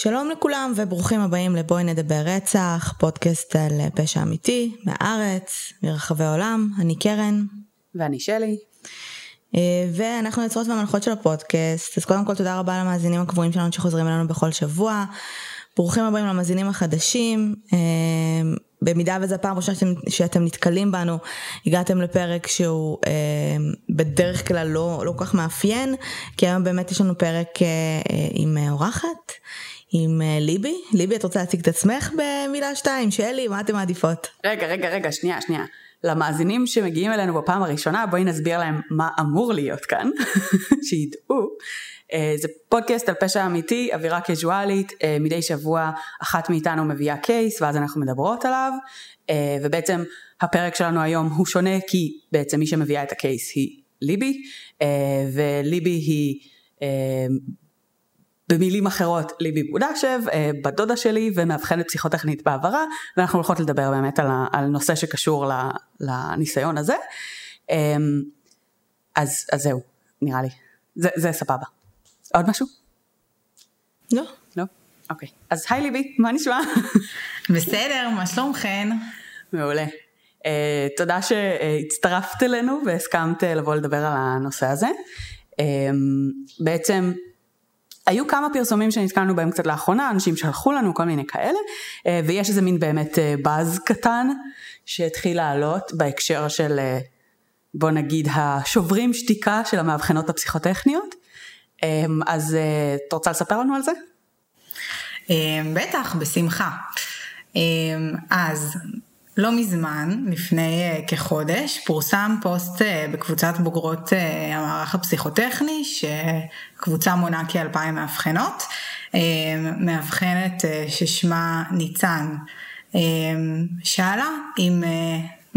שלום לכולם וברוכים הבאים לבואי נדבר רצח, פודקאסט על פשע אמיתי, מהארץ, מרחבי העולם, אני קרן. ואני שלי. אה, ואנחנו יוצרות והמנחות של הפודקאסט, אז קודם כל תודה רבה למאזינים הקבועים שלנו שחוזרים אלינו בכל שבוע. ברוכים הבאים למאזינים החדשים. אה, במידה וזה הפעם ראשונה שאתם, שאתם נתקלים בנו, הגעתם לפרק שהוא אה, בדרך כלל לא, לא כל כך מאפיין, כי היום באמת יש לנו פרק אה, אה, עם אורחת, עם אה, ליבי. ליבי, את רוצה להציג את עצמך במילה שתיים? שלי, מה אתם מעדיפות? רגע, רגע, רגע, שנייה, שנייה. למאזינים שמגיעים אלינו בפעם הראשונה, בואי נסביר להם מה אמור להיות כאן, שידעו. אה, זה פודקאסט על פשע אמיתי, אווירה קזואלית, אה, מדי שבוע אחת מאיתנו מביאה קייס ואז אנחנו מדברות עליו, ובעצם הפרק שלנו היום הוא שונה כי בעצם מי שמביאה את הקייס היא ליבי, וליבי היא במילים אחרות ליבי בודשב, בת דודה שלי ומאבחנת פסיכוטכנית בעברה, ואנחנו הולכות לדבר באמת על, על נושא שקשור לניסיון הזה. אז, אז זהו, נראה לי. זה, זה סבבה. עוד משהו? לא. לא? אוקיי. אז היי ליבי, מה נשמע? בסדר, מה שלומכן? מעולה. Uh, תודה שהצטרפת אלינו והסכמת לבוא לדבר על הנושא הזה. Uh, בעצם היו כמה פרסומים שנתקלנו בהם קצת לאחרונה, אנשים שלחו לנו כל מיני כאלה, uh, ויש איזה מין באמת באז קטן שהתחיל לעלות בהקשר של בוא נגיד השוברים שתיקה של המאבחנות הפסיכוטכניות. אמ, אז אה, את רוצה לספר לנו על זה? אמ, בטח, בשמחה. אמ, אז לא מזמן, לפני אה, כחודש, פורסם פוסט אה, בקבוצת בוגרות המערך הפסיכוטכני, שקבוצה מונה כאלפיים מאבחנות, מאבחנת ששמה ניצן, שאלה אם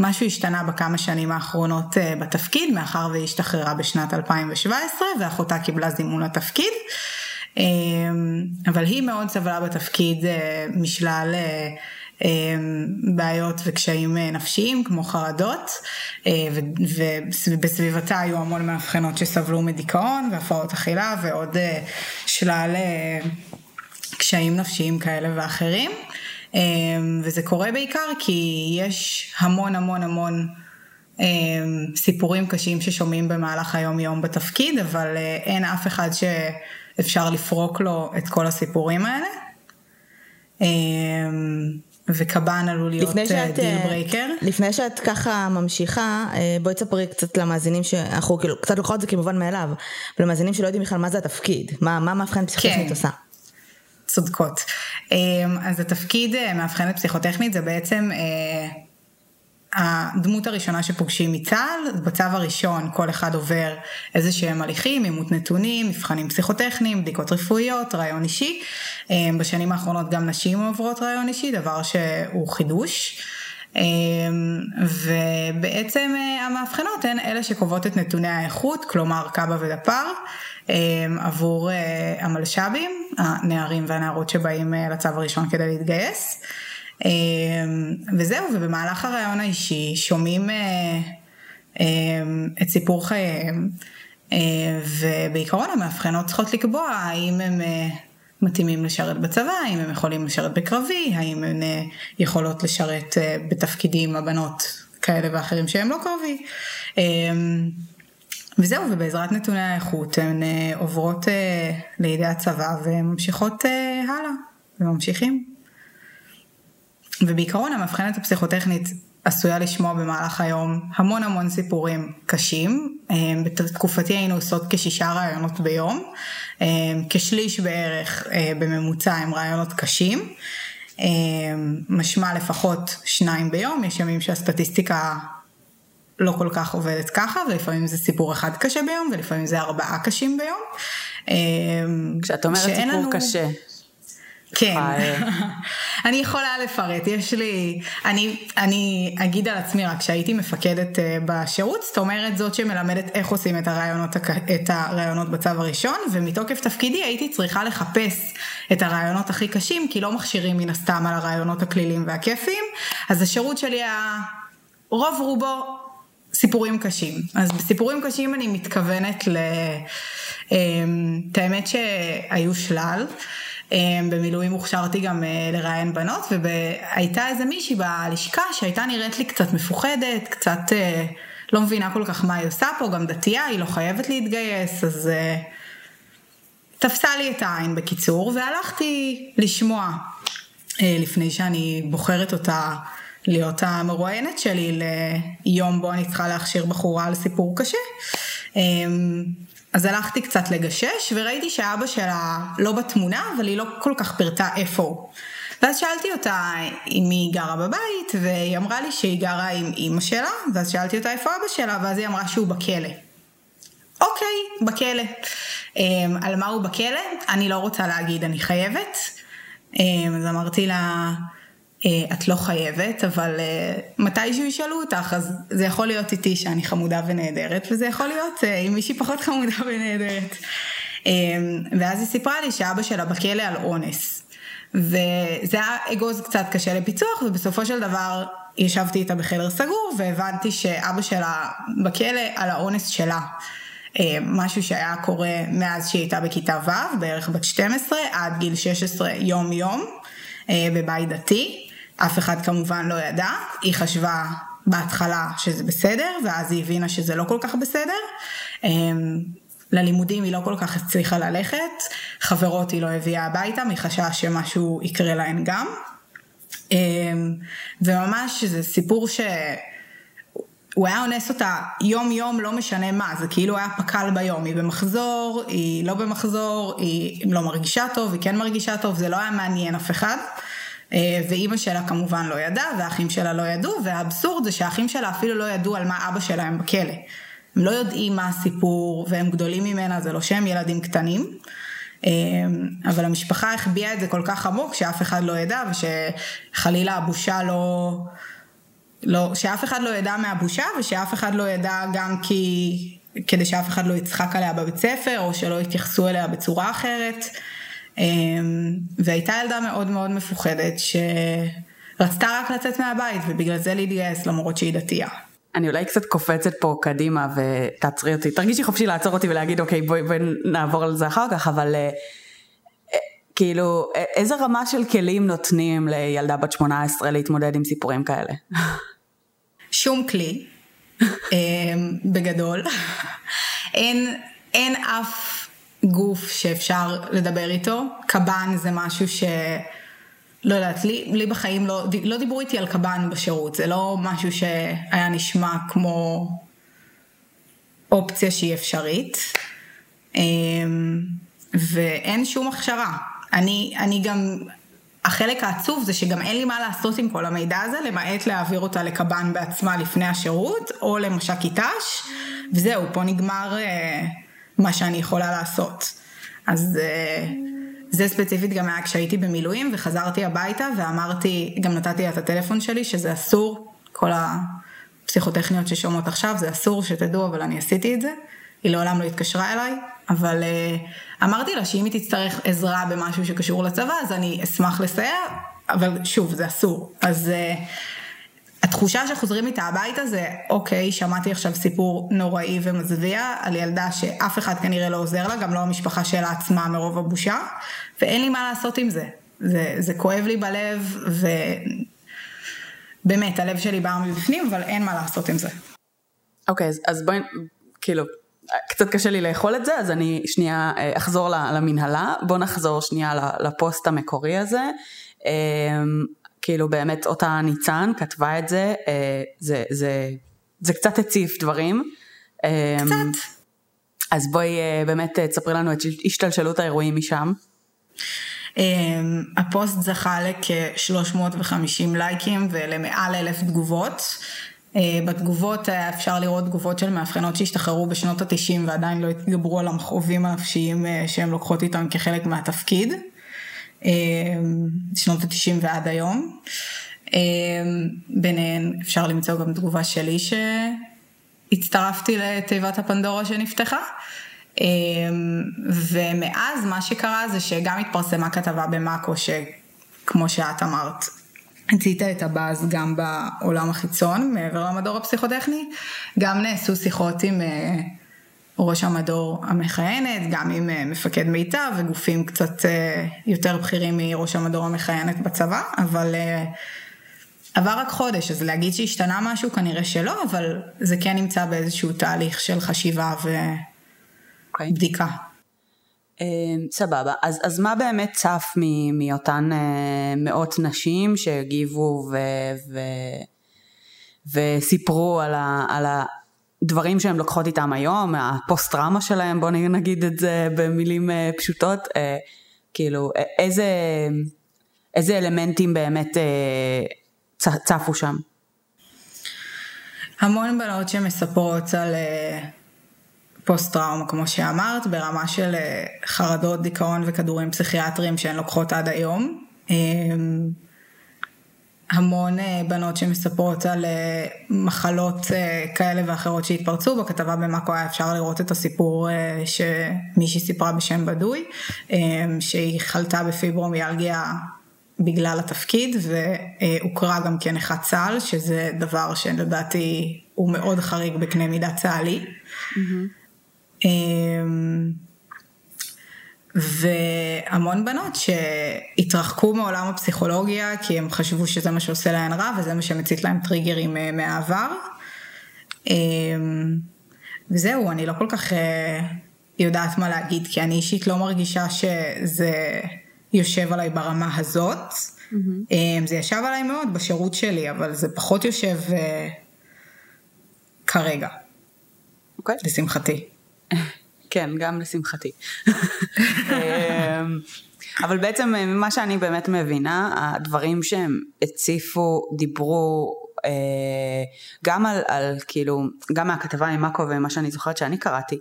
משהו השתנה בכמה שנים האחרונות אה, בתפקיד, מאחר והיא השתחררה בשנת 2017 ואחותה קיבלה זימון לתפקיד. אה, אבל היא מאוד סבלה בתפקיד אה, משלל בעיות וקשיים נפשיים כמו חרדות ובסביבתה היו המון מאבחנות שסבלו מדיכאון והפרעות אכילה ועוד שלל קשיים נפשיים כאלה ואחרים. אמ, וזה קורה בעיקר כי יש המון המון המון אמ, סיפורים קשים ששומעים במהלך היום יום בתפקיד, אבל אה, אין אף אחד שאפשר לפרוק לו את כל הסיפורים האלה. וקב"ן עלול להיות deal breaker. אה, לפני שאת ככה ממשיכה, אה, בואי תספרי קצת למאזינים שאנחנו כאילו קצת לוקחות את זה כמובן מאליו, ולמאזינים שלא יודעים בכלל מה זה התפקיד, מה מאבחן פסיכוטכנית כן. עושה. צודקות. אז התפקיד אה, מאבחנת פסיכוטכנית זה בעצם אה, הדמות הראשונה שפוגשים מצה"ל, בצו הראשון כל אחד עובר איזה שהם הליכים, אימות נתונים, מבחנים פסיכוטכניים, בדיקות רפואיות, ריאיון אישי. אמ, בשנים האחרונות גם נשים עוברות רעיון אישי, דבר שהוא חידוש. אמ, ובעצם אה, המאבחנות הן אלה שקובעות את נתוני האיכות, כלומר קב"א ודפ"ר. עבור אה, המלש"בים, הנערים והנערות שבאים אה, לצו הראשון כדי להתגייס. אמ, וזהו, ובמהלך הרעיון האישי שומעים אה, אמ, את סיפור חייהם, ובעיקרון המאבחנות צריכות לקבוע האם הם מתאימים לשרת בצבא, האם הם יכולים לשרת בקרבי, האם הן יכולות לשרת בתפקידים הבנות כאלה ואחרים שהם לא קרבי. וזהו, ובעזרת נתוני האיכות הן אה, עוברות אה, לידי הצבא וממשיכות אה, הלאה, וממשיכים. ובעיקרון המבחנת הפסיכוטכנית עשויה לשמוע במהלך היום המון המון סיפורים קשים. בתקופתי היינו עושות כשישה רעיונות ביום, כשליש בערך בממוצע הם רעיונות קשים. משמע לפחות שניים ביום, יש ימים שהסטטיסטיקה לא כל כך עובדת ככה, ולפעמים זה סיפור אחד קשה ביום, ולפעמים זה ארבעה קשים ביום. כשאת אומרת סיפור לנו... קשה. כן, אני יכולה לפרט, יש לי, אני, אני אגיד על עצמי רק שהייתי מפקדת אה, בשירות, זאת אומרת זאת שמלמדת איך עושים את הרעיונות, את הרעיונות בצו הראשון, ומתוקף תפקידי הייתי צריכה לחפש את הרעיונות הכי קשים, כי לא מכשירים מן הסתם על הרעיונות הכלילים והכיפיים, אז השירות שלי היה רוב רובו סיפורים קשים. אז בסיפורים קשים אני מתכוונת ל... אמ, את האמת שהיו שלל. במילואים הוכשרתי גם לראיין בנות, והייתה איזה מישהי בלשכה שהייתה נראית לי קצת מפוחדת, קצת לא מבינה כל כך מה היא עושה פה, גם דתייה, היא לא חייבת להתגייס, אז תפסה לי את העין בקיצור, והלכתי לשמוע לפני שאני בוחרת אותה להיות המרואיינת שלי ליום בו אני צריכה להכשיר בחורה על סיפור קשה. אז הלכתי קצת לגשש וראיתי שאבא שלה לא בתמונה אבל היא לא כל כך פירטה איפה הוא. ואז שאלתי אותה אם היא גרה בבית והיא אמרה לי שהיא גרה עם אימא שלה ואז שאלתי אותה איפה אבא שלה ואז היא אמרה שהוא בכלא. אוקיי, בכלא. אמ, על מה הוא בכלא? אני לא רוצה להגיד, אני חייבת. אמ, אז אמרתי לה, את לא חייבת, אבל אה, מתישהו ישאלו אותך, אז זה יכול להיות איתי שאני חמודה ונהדרת, וזה יכול להיות אה, עם מישהי פחות חמודה ונהדרת. ואז היא סיפרה לי שאבא שלה בכלא על אונס. וזה היה אגוז קצת קשה לפיצוח, ובסופו של דבר ישבתי איתה בחדר סגור, והבנתי שאבא שלה בכלא על האונס שלה. משהו שהיה קורה מאז שהיא הייתה בכיתה ו', בערך בת 12, עד גיל 16 יום יום, בבית דתי. אף אחד כמובן לא ידע, היא חשבה בהתחלה שזה בסדר, ואז היא הבינה שזה לא כל כך בסדר. אמ, ללימודים היא לא כל כך הצליחה ללכת, חברות היא לא הביאה הביתה מחשש שמשהו יקרה להן גם. אמ, וממש זה סיפור ש... הוא היה אונס אותה יום יום לא משנה מה, זה כאילו היה פק"ל ביום, היא במחזור, היא לא במחזור, היא לא מרגישה טוב, היא כן מרגישה טוב, זה לא היה מעניין אף אחד. אה, ואימא שלה כמובן לא ידעה, והאחים שלה לא ידעו, והאבסורד זה שהאחים שלה אפילו לא ידעו על מה אבא שלהם בכלא. הם לא יודעים מה הסיפור, והם גדולים ממנה, זה לא שהם ילדים קטנים. אה, אבל המשפחה החביאה את זה כל כך עמוק, שאף אחד לא ידע, ושחלילה הבושה לא... לא, שאף אחד לא ידע מהבושה, ושאף אחד לא ידע גם כי... כדי שאף אחד לא יצחק עליה בבית ספר, או שלא יתייחסו אליה בצורה אחרת. אמ, והייתה ילדה מאוד מאוד מפוחדת שרצתה רק לצאת מהבית ובגלל זה להתגייס למרות שהיא דתייה. אני אולי קצת קופצת פה קדימה ותעצרי אותי, תרגישי חופשי לעצור אותי ולהגיד אוקיי בואי בואי נעבור על זה אחר כך, אבל אה, אה, כאילו איזה רמה של כלים נותנים לילדה בת 18 להתמודד עם סיפורים כאלה? שום כלי, אמ, בגדול, אין, אין אף גוף שאפשר לדבר איתו. קב"ן זה משהו ש... לא יודעת, לי, לי בחיים לא, לא דיברו איתי על קב"ן בשירות, זה לא משהו שהיה נשמע כמו אופציה שהיא אפשרית. אמ, ואין שום הכשרה. אני, אני גם, החלק העצוב זה שגם אין לי מה לעשות עם כל המידע הזה, למעט להעביר אותה לקב"ן בעצמה לפני השירות, או למש"ק אית"ש, וזהו, פה נגמר... מה שאני יכולה לעשות. אז אה, זה ספציפית גם היה כשהייתי במילואים וחזרתי הביתה ואמרתי, גם נתתי את הטלפון שלי שזה אסור, כל הפסיכוטכניות ששומעות עכשיו זה אסור שתדעו אבל אני עשיתי את זה, היא לעולם לא התקשרה אליי, אבל אה, אמרתי לה שאם היא תצטרך עזרה במשהו שקשור לצבא אז אני אשמח לסייע, אבל שוב זה אסור, אז אה, התחושה שחוזרים איתה הביתה זה, אוקיי, שמעתי עכשיו סיפור נוראי ומזוויע על ילדה שאף אחד כנראה לא עוזר לה, גם לא המשפחה שלה עצמה מרוב הבושה, ואין לי מה לעשות עם זה. זה, זה כואב לי בלב, ובאמת, הלב שלי בא מבפנים, אבל אין מה לעשות עם זה. אוקיי, אז, אז בואי, כאילו, קצת קשה לי לאכול את זה, אז אני שנייה אה, אחזור למנהלה. בוא נחזור שנייה לפוסט המקורי הזה. אמ, כאילו באמת אותה ניצן כתבה את זה, אה, זה, זה, זה קצת הציף דברים. אה, קצת. אז בואי אה, באמת תספרי לנו את השתלשלות האירועים משם. הפוסט זכה לכ-350 לייקים ולמעל אלף תגובות. בתגובות אפשר לראות תגובות של מאבחנות שהשתחררו בשנות התשעים ועדיין לא התגברו על המכאובים הנפשיים שהן לוקחות איתם כחלק מהתפקיד. אמ, שנות התשעים ועד היום. אמ, ביניהן אפשר למצוא גם תגובה שלי שהצטרפתי לתיבת הפנדורה שנפתחה. אמ, ומאז מה שקרה זה שגם התפרסמה כתבה במאקו שכמו שאת אמרת, הצית את הבאז גם בעולם החיצון מעבר למדור הפסיכוטכני, גם נעשו שיחות עם אה, ראש המדור המכהנת, גם עם אה, מפקד מיטב וגופים קצת אה, יותר בכירים מראש המדור המכהנת בצבא, אבל אה, עבר רק חודש, אז להגיד שהשתנה משהו כנראה שלא, אבל זה כן נמצא באיזשהו תהליך של חשיבה. ובדיקה. סבבה, אז, אז מה באמת צף מ, מאותן מאות נשים שהגיבו ו, וסיפרו על, ה, על הדברים שהן לוקחות איתם היום, הפוסט טראומה שלהם, בואו נגיד את זה במילים אה, פשוטות, אה, כאילו איזה, איזה אלמנטים באמת אה, צפו שם? המון בנות שמספרות על פוסט טראומה, כמו שאמרת, ברמה של חרדות, דיכאון וכדורים פסיכיאטריים שהן לוקחות עד היום. המון אה, בנות שמספרות על אה, מחלות אה, כאלה ואחרות שהתפרצו, בכתבה במאקו היה אפשר לראות את הסיפור שמישהי סיפרה בשם בדוי, שהיא חלתה בפיברומיאלגיה בגלל התפקיד והוכרה גם כנכת צה"ל, שזה דבר שלדעתי הוא מאוד חריג בקנה מידה צה"לי. Mm-hmm. והמון בנות שהתרחקו מעולם הפסיכולוגיה כי הם חשבו שזה מה שעושה להן רע וזה מה שמצית להם טריגרים אה, מהעבר. וזהו, אני לא כל כך אה, יודעת מה להגיד, כי אני אישית לא מרגישה שזה יושב עליי ברמה הזאת. Mm-hmm. זה ישב עליי מאוד בשירות שלי, אבל זה פחות יושב אה, כרגע. אוקיי. Okay. לשמחתי. כן, גם לשמחתי. אמ, אבל בעצם ממה שאני באמת מבינה, הדברים שהם הציפו, דיברו אה, גם על, על כאילו, גם מהכתבה עם מאקו ומה שאני זוכרת שאני קראתי,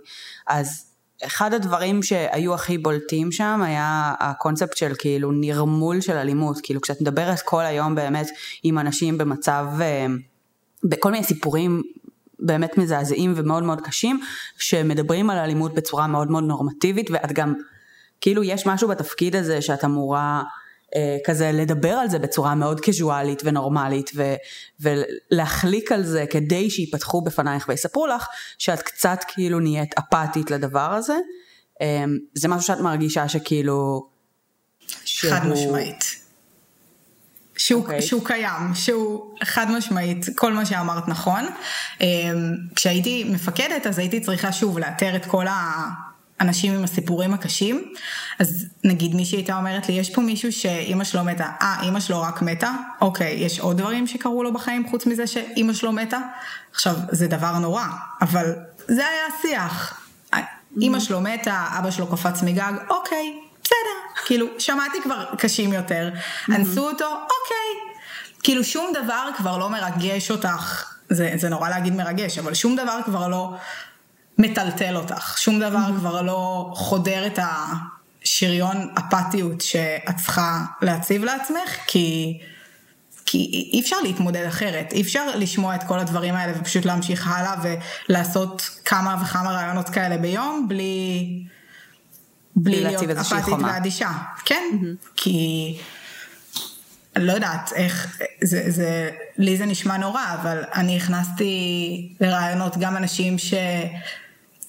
אז אחד הדברים שהיו הכי בולטים שם היה הקונספט של כאילו נרמול של אלימות, כאילו כשאת מדברת כל היום באמת עם אנשים במצב, אה, בכל מיני סיפורים באמת מזעזעים ומאוד מאוד קשים, שמדברים על אלימות בצורה מאוד מאוד נורמטיבית, ואת גם, כאילו יש משהו בתפקיד הזה שאת אמורה אה, כזה לדבר על זה בצורה מאוד קזואלית ונורמלית, ו, ולהחליק על זה כדי שיפתחו בפנייך ויספרו לך, שאת קצת כאילו נהיית אפתית לדבר הזה. אה, זה משהו שאת מרגישה שכאילו... חד שהוא... משמעית. שהוא, okay. אוקיי. שהוא קיים, שהוא חד משמעית, כל מה שאמרת נכון. אמ, כשהייתי מפקדת אז הייתי צריכה שוב לאתר את כל האנשים עם הסיפורים הקשים, אז נגיד מישהי הייתה אומרת לי, יש פה מישהו שאימא שלו מתה, אה, אימא שלו רק מתה? אוקיי, יש עוד דברים שקרו לו בחיים חוץ מזה שאימא שלו מתה? עכשיו, זה דבר נורא, אבל זה היה השיח. אימא mm-hmm. שלו מתה, אבא שלו קפץ מגג, אוקיי, בסדר, כאילו, שמעתי כבר קשים יותר, אנסו אותו, אוקיי. כאילו, שום דבר כבר לא מרגש אותך, זה, זה נורא להגיד מרגש, אבל שום דבר כבר לא מטלטל אותך, שום דבר כבר לא חודר את השריון אפתיות שאת צריכה להציב לעצמך, כי... כי אי אפשר להתמודד אחרת, אי אפשר לשמוע את כל הדברים האלה ופשוט להמשיך הלאה ולעשות כמה וכמה רעיונות כאלה ביום בלי, בלי להיות אפתית ואדישה. כן, mm-hmm. כי לא יודעת איך, זה, זה, לי זה נשמע נורא, אבל אני הכנסתי לרעיונות גם אנשים ש...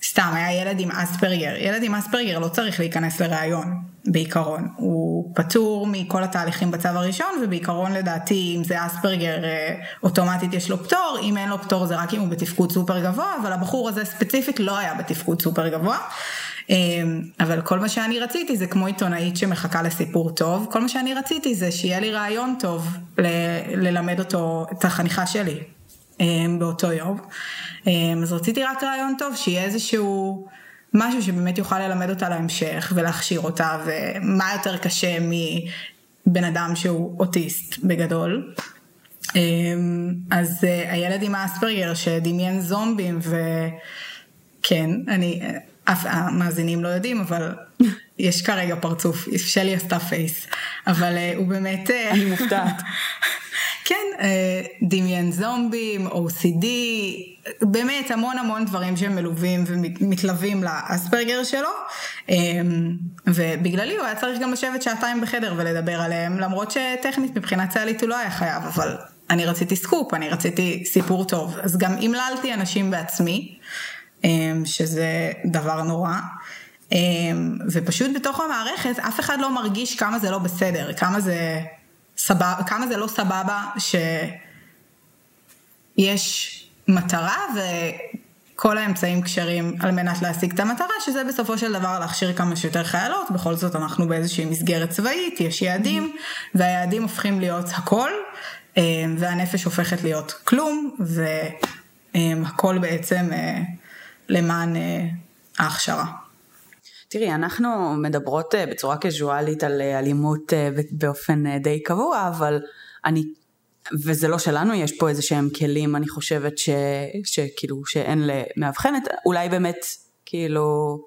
סתם, היה ילד עם אספרגר. ילד עם אספרגר לא צריך להיכנס לראיון, בעיקרון. הוא פטור מכל התהליכים בצו הראשון, ובעיקרון לדעתי, אם זה אספרגר, אה, אוטומטית יש לו פטור, אם אין לו פטור זה רק אם הוא בתפקוד סופר גבוה, אבל הבחור הזה ספציפית לא היה בתפקוד סופר גבוה. אמ, אבל כל מה שאני רציתי זה כמו עיתונאית שמחכה לסיפור טוב, כל מה שאני רציתי זה שיהיה לי רעיון טוב ל- ללמד אותו, את החניכה שלי אמ, באותו יום. אמ, אז רציתי רק רעיון טוב, שיהיה איזשהו משהו שבאמת יוכל ללמד אותה להמשך ולהכשיר אותה, ומה יותר קשה מבן אדם שהוא אוטיסט בגדול. אז אה, הילד עם האספרגר שדמיין זומבים וכן, אני, אוף המאזינים לא יודעים, אבל יש כרגע פרצוף, שלי עשתה face, אבל אה, הוא באמת... אה, אני מופתעת. כן, אה, דמיין זומבים, OCD, באמת המון המון דברים שהם מלווים ומתלווים לאספרגר שלו, ובגללו הוא היה צריך גם לשבת שעתיים בחדר ולדבר עליהם, למרות שטכנית מבחינת צה"לית הוא לא היה חייב, אבל אני רציתי סקופ, אני רציתי סיפור טוב, אז גם המללתי אנשים בעצמי. שזה דבר נורא. ופשוט בתוך המערכת אף אחד לא מרגיש כמה זה לא בסדר, כמה זה, סבב, כמה זה לא סבבה שיש מטרה כל האמצעים כשרים על מנת להשיג את המטרה, שזה בסופו של דבר להכשיר כמה שיותר חיילות, בכל זאת אנחנו באיזושהי מסגרת צבאית, יש יעדים, והיעדים הופכים להיות הכל, אה, והנפש הופכת להיות כלום, והכל בעצם אה, למען אה, ההכשרה. תראי, אנחנו מדברות בצורה קזואלית על אלימות באופן די קבוע, אבל אני וזה לא שלנו, יש פה איזה שהם כלים, אני חושבת ש, שכאילו שאין למאבחנת, אולי באמת כאילו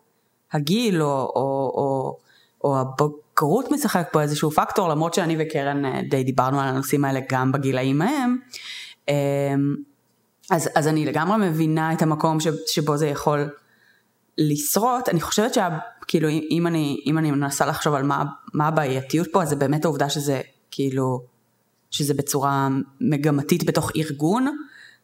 הגיל או, או, או, או הבגרות משחק פה איזשהו פקטור, למרות שאני וקרן אה, די דיברנו על הנושאים האלה גם בגילאים ההם. אז, אז אני לגמרי מבינה את המקום ש, שבו זה יכול לשרוט, אני חושבת שכאילו אם אני, אם אני מנסה לחשוב על מה, מה הבעייתיות פה, אז זה באמת העובדה שזה כאילו שזה בצורה מגמתית בתוך ארגון,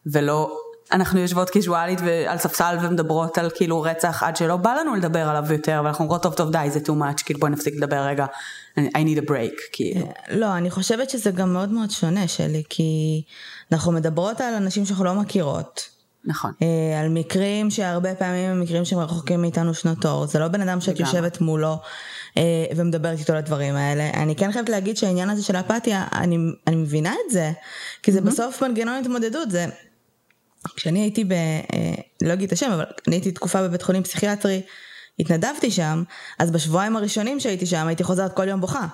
ולא אנחנו יושבות קיזואלית על ספסל ומדברות על כאילו רצח עד שלא בא לנו לדבר עליו יותר ואנחנו אומרות טוב טוב די זה too much כאילו בואי נפסיק לדבר רגע I need a break כאילו. לא אני חושבת שזה גם מאוד מאוד שונה שלי כי אנחנו מדברות על אנשים שאנחנו לא מכירות. נכון. אה, על מקרים שהרבה פעמים הם מקרים שהם רחוקים מאיתנו שנות אור זה לא בן אדם שאת יושבת מולו אה, ומדברת איתו על הדברים האלה. אני כן חייבת להגיד שהעניין הזה של אפתיה, אני, אני מבינה את זה, כי זה mm-hmm. בסוף מנגנון התמודדות, זה... כשאני הייתי ב... אה, לא אגיד את השם, אבל אני הייתי תקופה בבית חולים פסיכיאטרי, התנדבתי שם, אז בשבועיים הראשונים שהייתי שם הייתי חוזרת כל יום בוכה.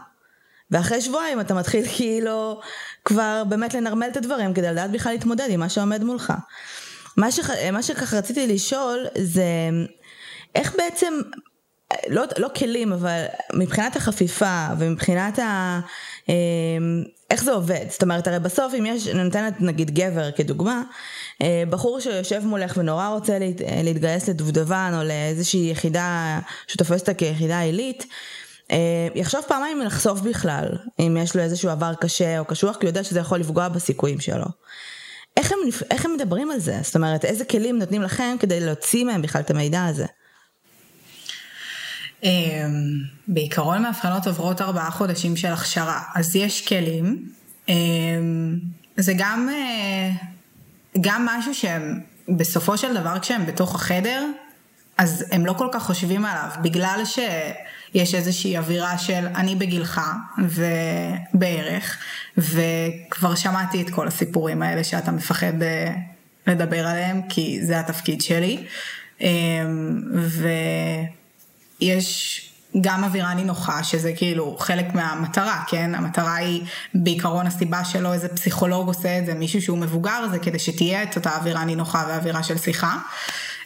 ואחרי שבועיים אתה מתחיל כאילו כבר באמת לנרמל את הדברים כדי לדעת בכלל להתמודד עם מה שעומד מולך. מה, שח... מה שככה רציתי לשאול זה איך בעצם לא, לא כלים, אבל מבחינת החפיפה ומבחינת ה... אמ, איך זה עובד? זאת אומרת, הרי בסוף אם יש, נותנת נגיד גבר כדוגמה, אה, בחור שיושב מולך ונורא רוצה להת, להתגייס לדובדבן או לאיזושהי יחידה שתופסת כיחידה עילית, אה, יחשוב פעמיים לחשוף בכלל, אם יש לו איזשהו עבר קשה או קשוח, כי הוא יודע שזה יכול לפגוע בסיכויים שלו. איך הם, איך הם מדברים על זה? זאת אומרת, איזה כלים נותנים לכם כדי להוציא מהם בכלל את המידע הזה? אמ, בעיקרון מאבחנות עוברות ארבעה חודשים של הכשרה, אז יש כלים. אמ, זה גם, אה, גם משהו שהם בסופו של דבר כשהם בתוך החדר, אז הם לא כל כך חושבים עליו, בגלל שיש איזושהי אווירה של אני בגילך ובערך, וכבר שמעתי את כל הסיפורים האלה שאתה מפחד אה, לדבר עליהם, כי זה התפקיד שלי. אמ, ו... יש גם אווירה נינוחה, שזה כאילו חלק מהמטרה, כן? המטרה היא בעיקרון הסיבה שלא איזה פסיכולוג עושה את זה, מישהו שהוא מבוגר, זה כדי שתהיה את אותה אווירה נינוחה ואווירה של שיחה.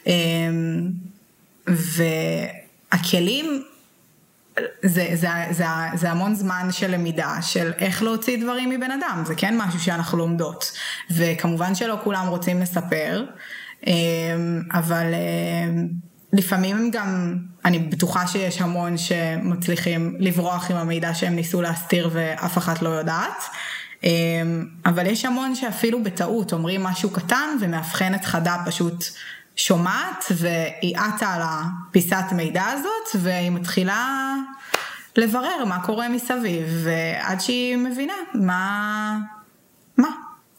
אמ, והכלים, זה, זה, זה, זה המון זמן של למידה, של איך להוציא דברים מבן אדם, זה כן משהו שאנחנו לומדות. וכמובן שלא כולם רוצים לספר, אמ, אבל... לפעמים הם גם, אני בטוחה שיש המון שמצליחים לברוח עם המידע שהם ניסו להסתיר ואף אחת לא יודעת. אמ, אבל יש המון שאפילו בטעות אומרים משהו קטן ומאבחנת חדה פשוט שומעת והיא עטה על הפיסת מידע הזאת והיא מתחילה לברר מה קורה מסביב ועד שהיא מבינה מה, מה,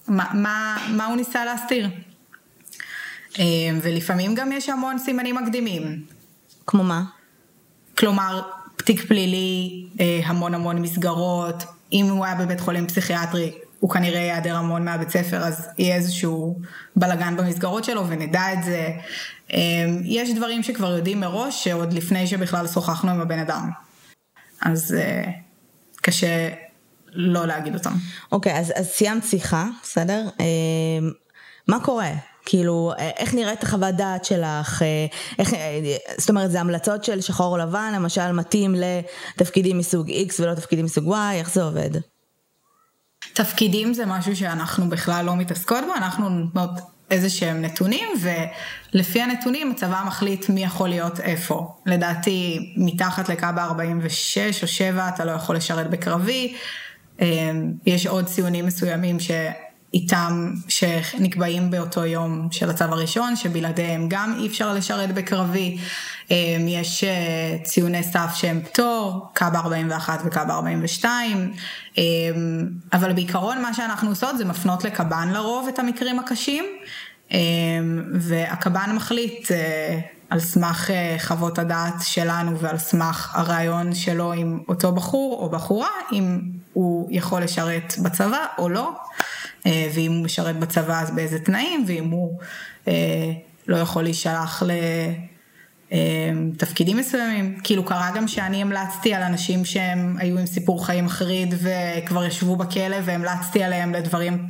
מה, מה, מה הוא ניסה להסתיר. אמ, ולפעמים גם יש המון סימנים מקדימים. כמו מה? כלומר, תיק פלילי, אה, המון המון מסגרות, אם הוא היה בבית חולים פסיכיאטרי, הוא כנראה ייעדר המון מהבית ספר, אז יהיה איזשהו בלאגן במסגרות שלו ונדע את זה. אמ, יש דברים שכבר יודעים מראש, שעוד לפני שבכלל שוחחנו עם הבן אדם. אז אה, קשה לא להגיד אותם. אוקיי, okay, אז, אז סיימת שיחה, בסדר? אמ, מה קורה? כאילו, אה, איך נראית החוות דעת שלך, אה, איך, אה, זאת אומרת, זה המלצות של שחור או לבן, למשל מתאים לתפקידים מסוג X ולא תפקידים מסוג Y, איך זה עובד? תפקידים זה משהו שאנחנו בכלל לא מתעסקות בו, אנחנו נותנות איזה שהם נתונים, ולפי הנתונים הצבא מחליט מי יכול להיות איפה. לדעתי, מתחת לקו 46 או 7 אתה לא יכול לשרת בקרבי, יש עוד ציונים מסוימים ש... איתם שנקבעים באותו יום של הצו הראשון, שבלעדיהם גם אי אפשר לשרת בקרבי. יש ציוני סף שהם פטור, קו 41 וקו 42, אבל בעיקרון מה שאנחנו עושות זה מפנות לקב"ן לרוב את המקרים הקשים, והקב"ן מחליט על סמך חוות הדעת שלנו ועל סמך הרעיון שלו עם אותו בחור או בחורה, אם הוא יכול לשרת בצבא או לא, ואם הוא משרת בצבא אז באיזה תנאים, ואם הוא לא יכול להישלח לתפקידים מסוימים. כאילו קרה גם שאני המלצתי על אנשים שהם היו עם סיפור חיים מחריד וכבר ישבו בכלא והמלצתי עליהם לדברים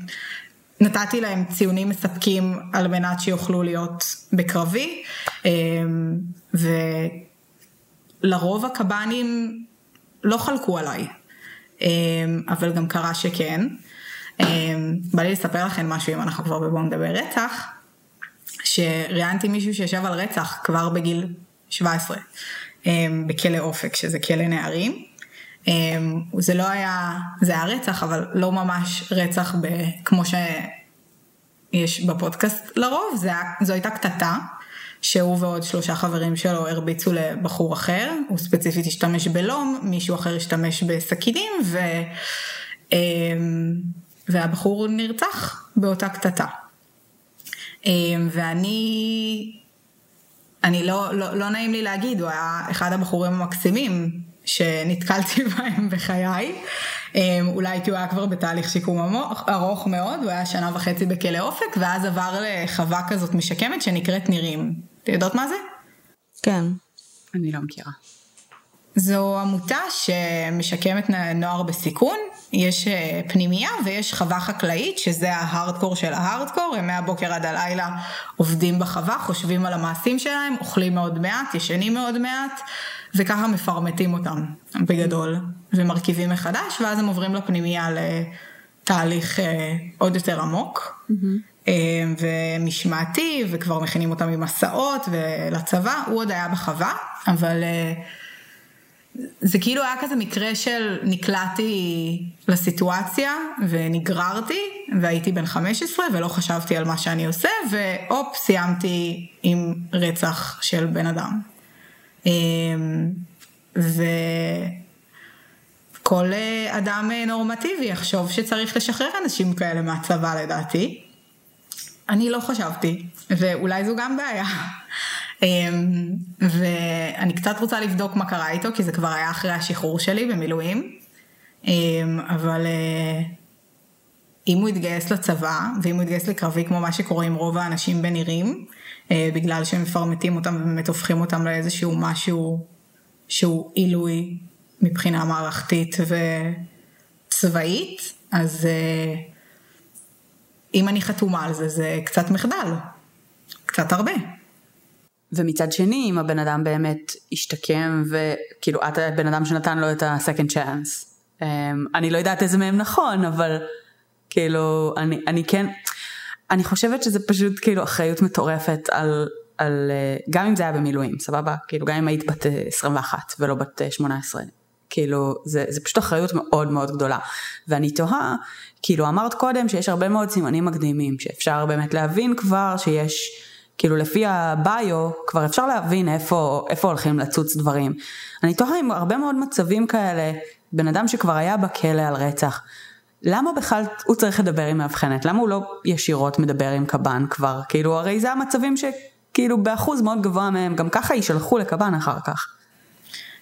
נתתי להם ציונים מספקים על מנת שיוכלו להיות בקרבי, ולרוב הקב"נים לא חלקו עליי, אבל גם קרה שכן. בא לי לספר לכם משהו אם אנחנו כבר בבואו נדבר. רצח, שראיינתי מישהו שישב על רצח כבר בגיל 17, בכלא אופק, שזה כלא נערים. זה לא היה, זה היה רצח, אבל לא ממש רצח ב, כמו שיש בפודקאסט. לרוב, זה, זו הייתה קטטה, שהוא ועוד שלושה חברים שלו הרביצו לבחור אחר, הוא ספציפית השתמש בלום, מישהו אחר השתמש בסכינים, ו, והבחור נרצח באותה קטטה. ואני, אני לא, לא, לא נעים לי להגיד, הוא היה אחד הבחורים המקסימים שנתקלתי בהם בחיי. אולי כי הוא היה כבר בתהליך שיקום ארוך מאוד, הוא היה שנה וחצי בכלא אופק, ואז עבר לחווה כזאת משקמת שנקראת נירים. אתם יודעות מה זה? כן. אני לא מכירה. זו עמותה שמשקמת נוער בסיכון, יש פנימייה ויש חווה חקלאית, שזה ההארדקור של ההארדקור, הם מהבוקר עד הלילה עובדים בחווה, חושבים על המעשים שלהם, אוכלים מאוד מעט, ישנים מאוד מעט, וככה מפרמטים אותם בגדול, ומרכיבים מחדש, ואז הם עוברים לפנימייה לתהליך עוד יותר עמוק. Mm-hmm. ומשמעתי, וכבר מכינים אותם עם מסעות ולצבא, הוא עוד היה בחווה, אבל זה כאילו היה כזה מקרה של נקלעתי לסיטואציה ונגררתי והייתי בן 15 ולא חשבתי על מה שאני עושה והופ סיימתי עם רצח של בן אדם. וכל אדם נורמטיבי יחשוב שצריך לשחרר אנשים כאלה מהצבא לדעתי. אני לא חשבתי ואולי זו גם בעיה. אמ, ואני קצת רוצה לבדוק מה קרה איתו, כי זה כבר היה אחרי השחרור שלי במילואים, אמ, אבל אה, אם הוא יתגייס לצבא, ואם הוא יתגייס לקרבי כמו מה שקורה עם רוב האנשים בנירים, אה, בגלל שהם מפרמטים אותם ובאמת הופכים אותם לאיזשהו משהו שהוא עילוי מבחינה מערכתית וצבאית, אז אה, אם אני חתומה על זה, זה קצת מחדל. קצת הרבה. ומצד שני, אם הבן אדם באמת השתקם, וכאילו את הבן אדם שנתן לו את ה-second chance. Um, אני לא יודעת איזה מהם נכון, אבל כאילו, אני, אני כן, אני חושבת שזה פשוט כאילו אחריות מטורפת על, על, אה, גם אם זה היה במילואים, סבבה? כאילו, גם אם היית בת 21 אה, ולא בת 18. אה, כאילו, זה, זה פשוט אחריות מאוד מאוד גדולה. ואני תוהה, כאילו אמרת קודם שיש הרבה מאוד סימנים מקדימים, שאפשר באמת להבין כבר שיש... כאילו לפי הביו כבר אפשר להבין איפה, איפה הולכים לצוץ דברים. אני תוהה עם הרבה מאוד מצבים כאלה, בן אדם שכבר היה בכלא על רצח, למה בכלל הוא צריך לדבר עם מאבחנת? למה הוא לא ישירות מדבר עם קב"ן כבר? כאילו הרי זה המצבים שכאילו באחוז מאוד גבוה מהם גם ככה יישלחו לקב"ן אחר כך.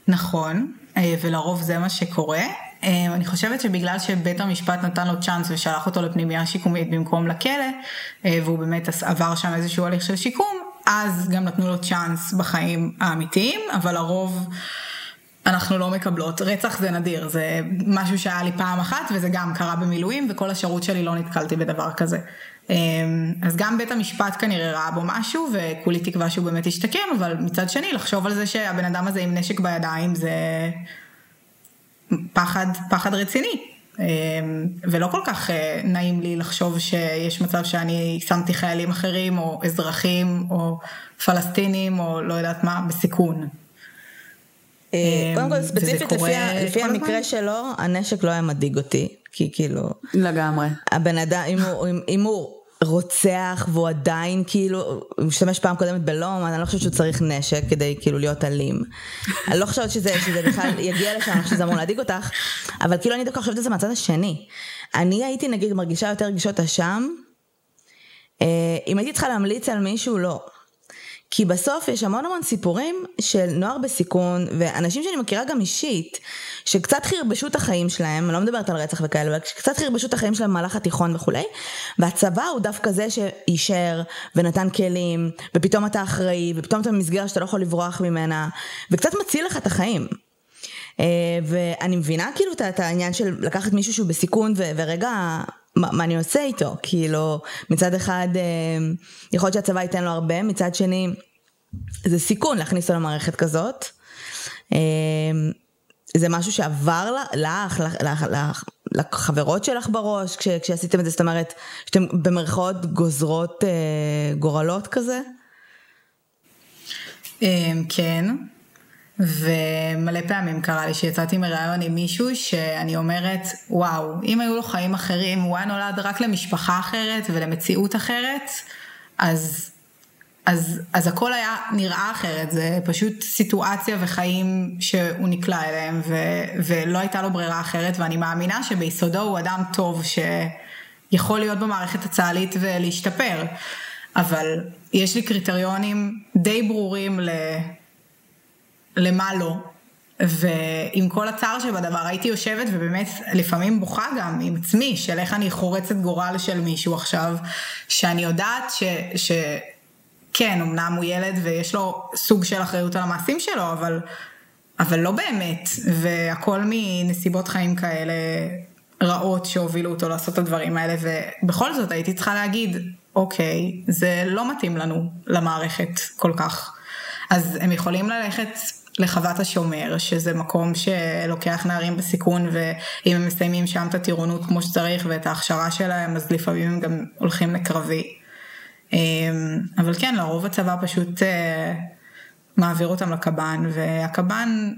נכון, אה, ולרוב זה מה שקורה. אה, אני חושבת שבגלל שבית המשפט נתן לו צ'אנס ושלח אותו לפנימייה שיקומית במקום לכלא, אה, והוא באמת עבר שם איזשהו הליך של שיקום, אז גם נתנו לו צ'אנס בחיים האמיתיים, אבל הרוב אנחנו לא מקבלות. רצח זה נדיר, זה משהו שהיה לי פעם אחת וזה גם קרה במילואים וכל השירות שלי לא נתקלתי בדבר כזה. אה, אז גם בית המשפט כנראה ראה בו משהו וכולי תקווה שהוא באמת ישתקם, אבל מצד שני לחשוב על זה שהבן אדם הזה עם נשק בידיים זה... פחד, פחד רציני. אמ, ולא כל כך אה, נעים לי לחשוב שיש מצב שאני שמתי חיילים אחרים או אזרחים או פלסטינים או לא יודעת מה בסיכון. אה, אמ, קודם כל ספציפית לפי, לפי המקרה שלו הנשק לא היה מדאיג אותי כי כאילו... לגמרי. הבן אדם, אם הוא, אם, אם הוא רוצח והוא עדיין כאילו, הוא משתמש פעם קודמת בלום, אני לא חושבת שהוא צריך נשק כדי כאילו להיות אלים. אני לא חושבת שזה, שזה בכלל יגיע לשם, אני חושבת שזה אמור להדאיג אותך, אבל כאילו אני דווקא חושבת את זה מהצד השני. אני הייתי נגיד מרגישה יותר רגישות אשם, אה, אם הייתי צריכה להמליץ על מישהו, לא. כי בסוף יש המון המון סיפורים של נוער בסיכון, ואנשים שאני מכירה גם אישית, שקצת חרבשו את החיים שלהם, אני לא מדברת על רצח וכאלה, אבל שקצת חרבשו את החיים שלהם במהלך התיכון וכולי, והצבא הוא דווקא זה שאישר ונתן כלים, ופתאום אתה אחראי, ופתאום אתה במסגרת שאתה לא יכול לברוח ממנה, וקצת מציל לך את החיים. אה, ואני מבינה כאילו את העניין של לקחת מישהו שהוא בסיכון ורגע מה, מה אני עושה איתו? כאילו, מצד אחד, אה, יכול להיות שהצבא ייתן לו הרבה, מצד שני, זה סיכון להכניס אותו למערכת כזאת. אה, זה משהו שעבר לך, לך, לך, לך, לחברות שלך בראש כש, כשעשיתם את זה, זאת אומרת, שאתם במרכאות גוזרות אה, גורלות כזה? כן, ומלא פעמים קרה לי שיצאתי מראיון עם מישהו שאני אומרת, וואו, אם היו לו חיים אחרים, הוא היה נולד רק למשפחה אחרת ולמציאות אחרת, אז, אז, אז הכל היה נראה אחרת, זה פשוט סיטואציה וחיים שהוא נקלע אליהם, ו, ולא הייתה לו ברירה אחרת, ואני מאמינה שביסודו הוא אדם טוב שיכול להיות במערכת הצה"לית ולהשתפר, אבל יש לי קריטריונים די ברורים. למה לא. ועם כל הצער שבדבר הייתי יושבת ובאמת לפעמים בוכה גם עם עצמי של איך אני חורצת גורל של מישהו עכשיו, שאני יודעת ש... ש... כן, אמנם הוא ילד ויש לו סוג של אחריות על המעשים שלו, אבל, אבל לא באמת, והכל מנסיבות חיים כאלה רעות שהובילו אותו לעשות את הדברים האלה, ובכל זאת הייתי צריכה להגיד, אוקיי, זה לא מתאים לנו למערכת כל כך. אז הם יכולים ללכת לחוות השומר, שזה מקום שלוקח נערים בסיכון, ואם הם מסיימים שם את הטירונות כמו שצריך ואת ההכשרה שלהם, אז לפעמים הם גם הולכים לקרבי. אמ, אבל כן, לרוב הצבא פשוט אה, מעביר אותם לקב"ן, והקב"ן,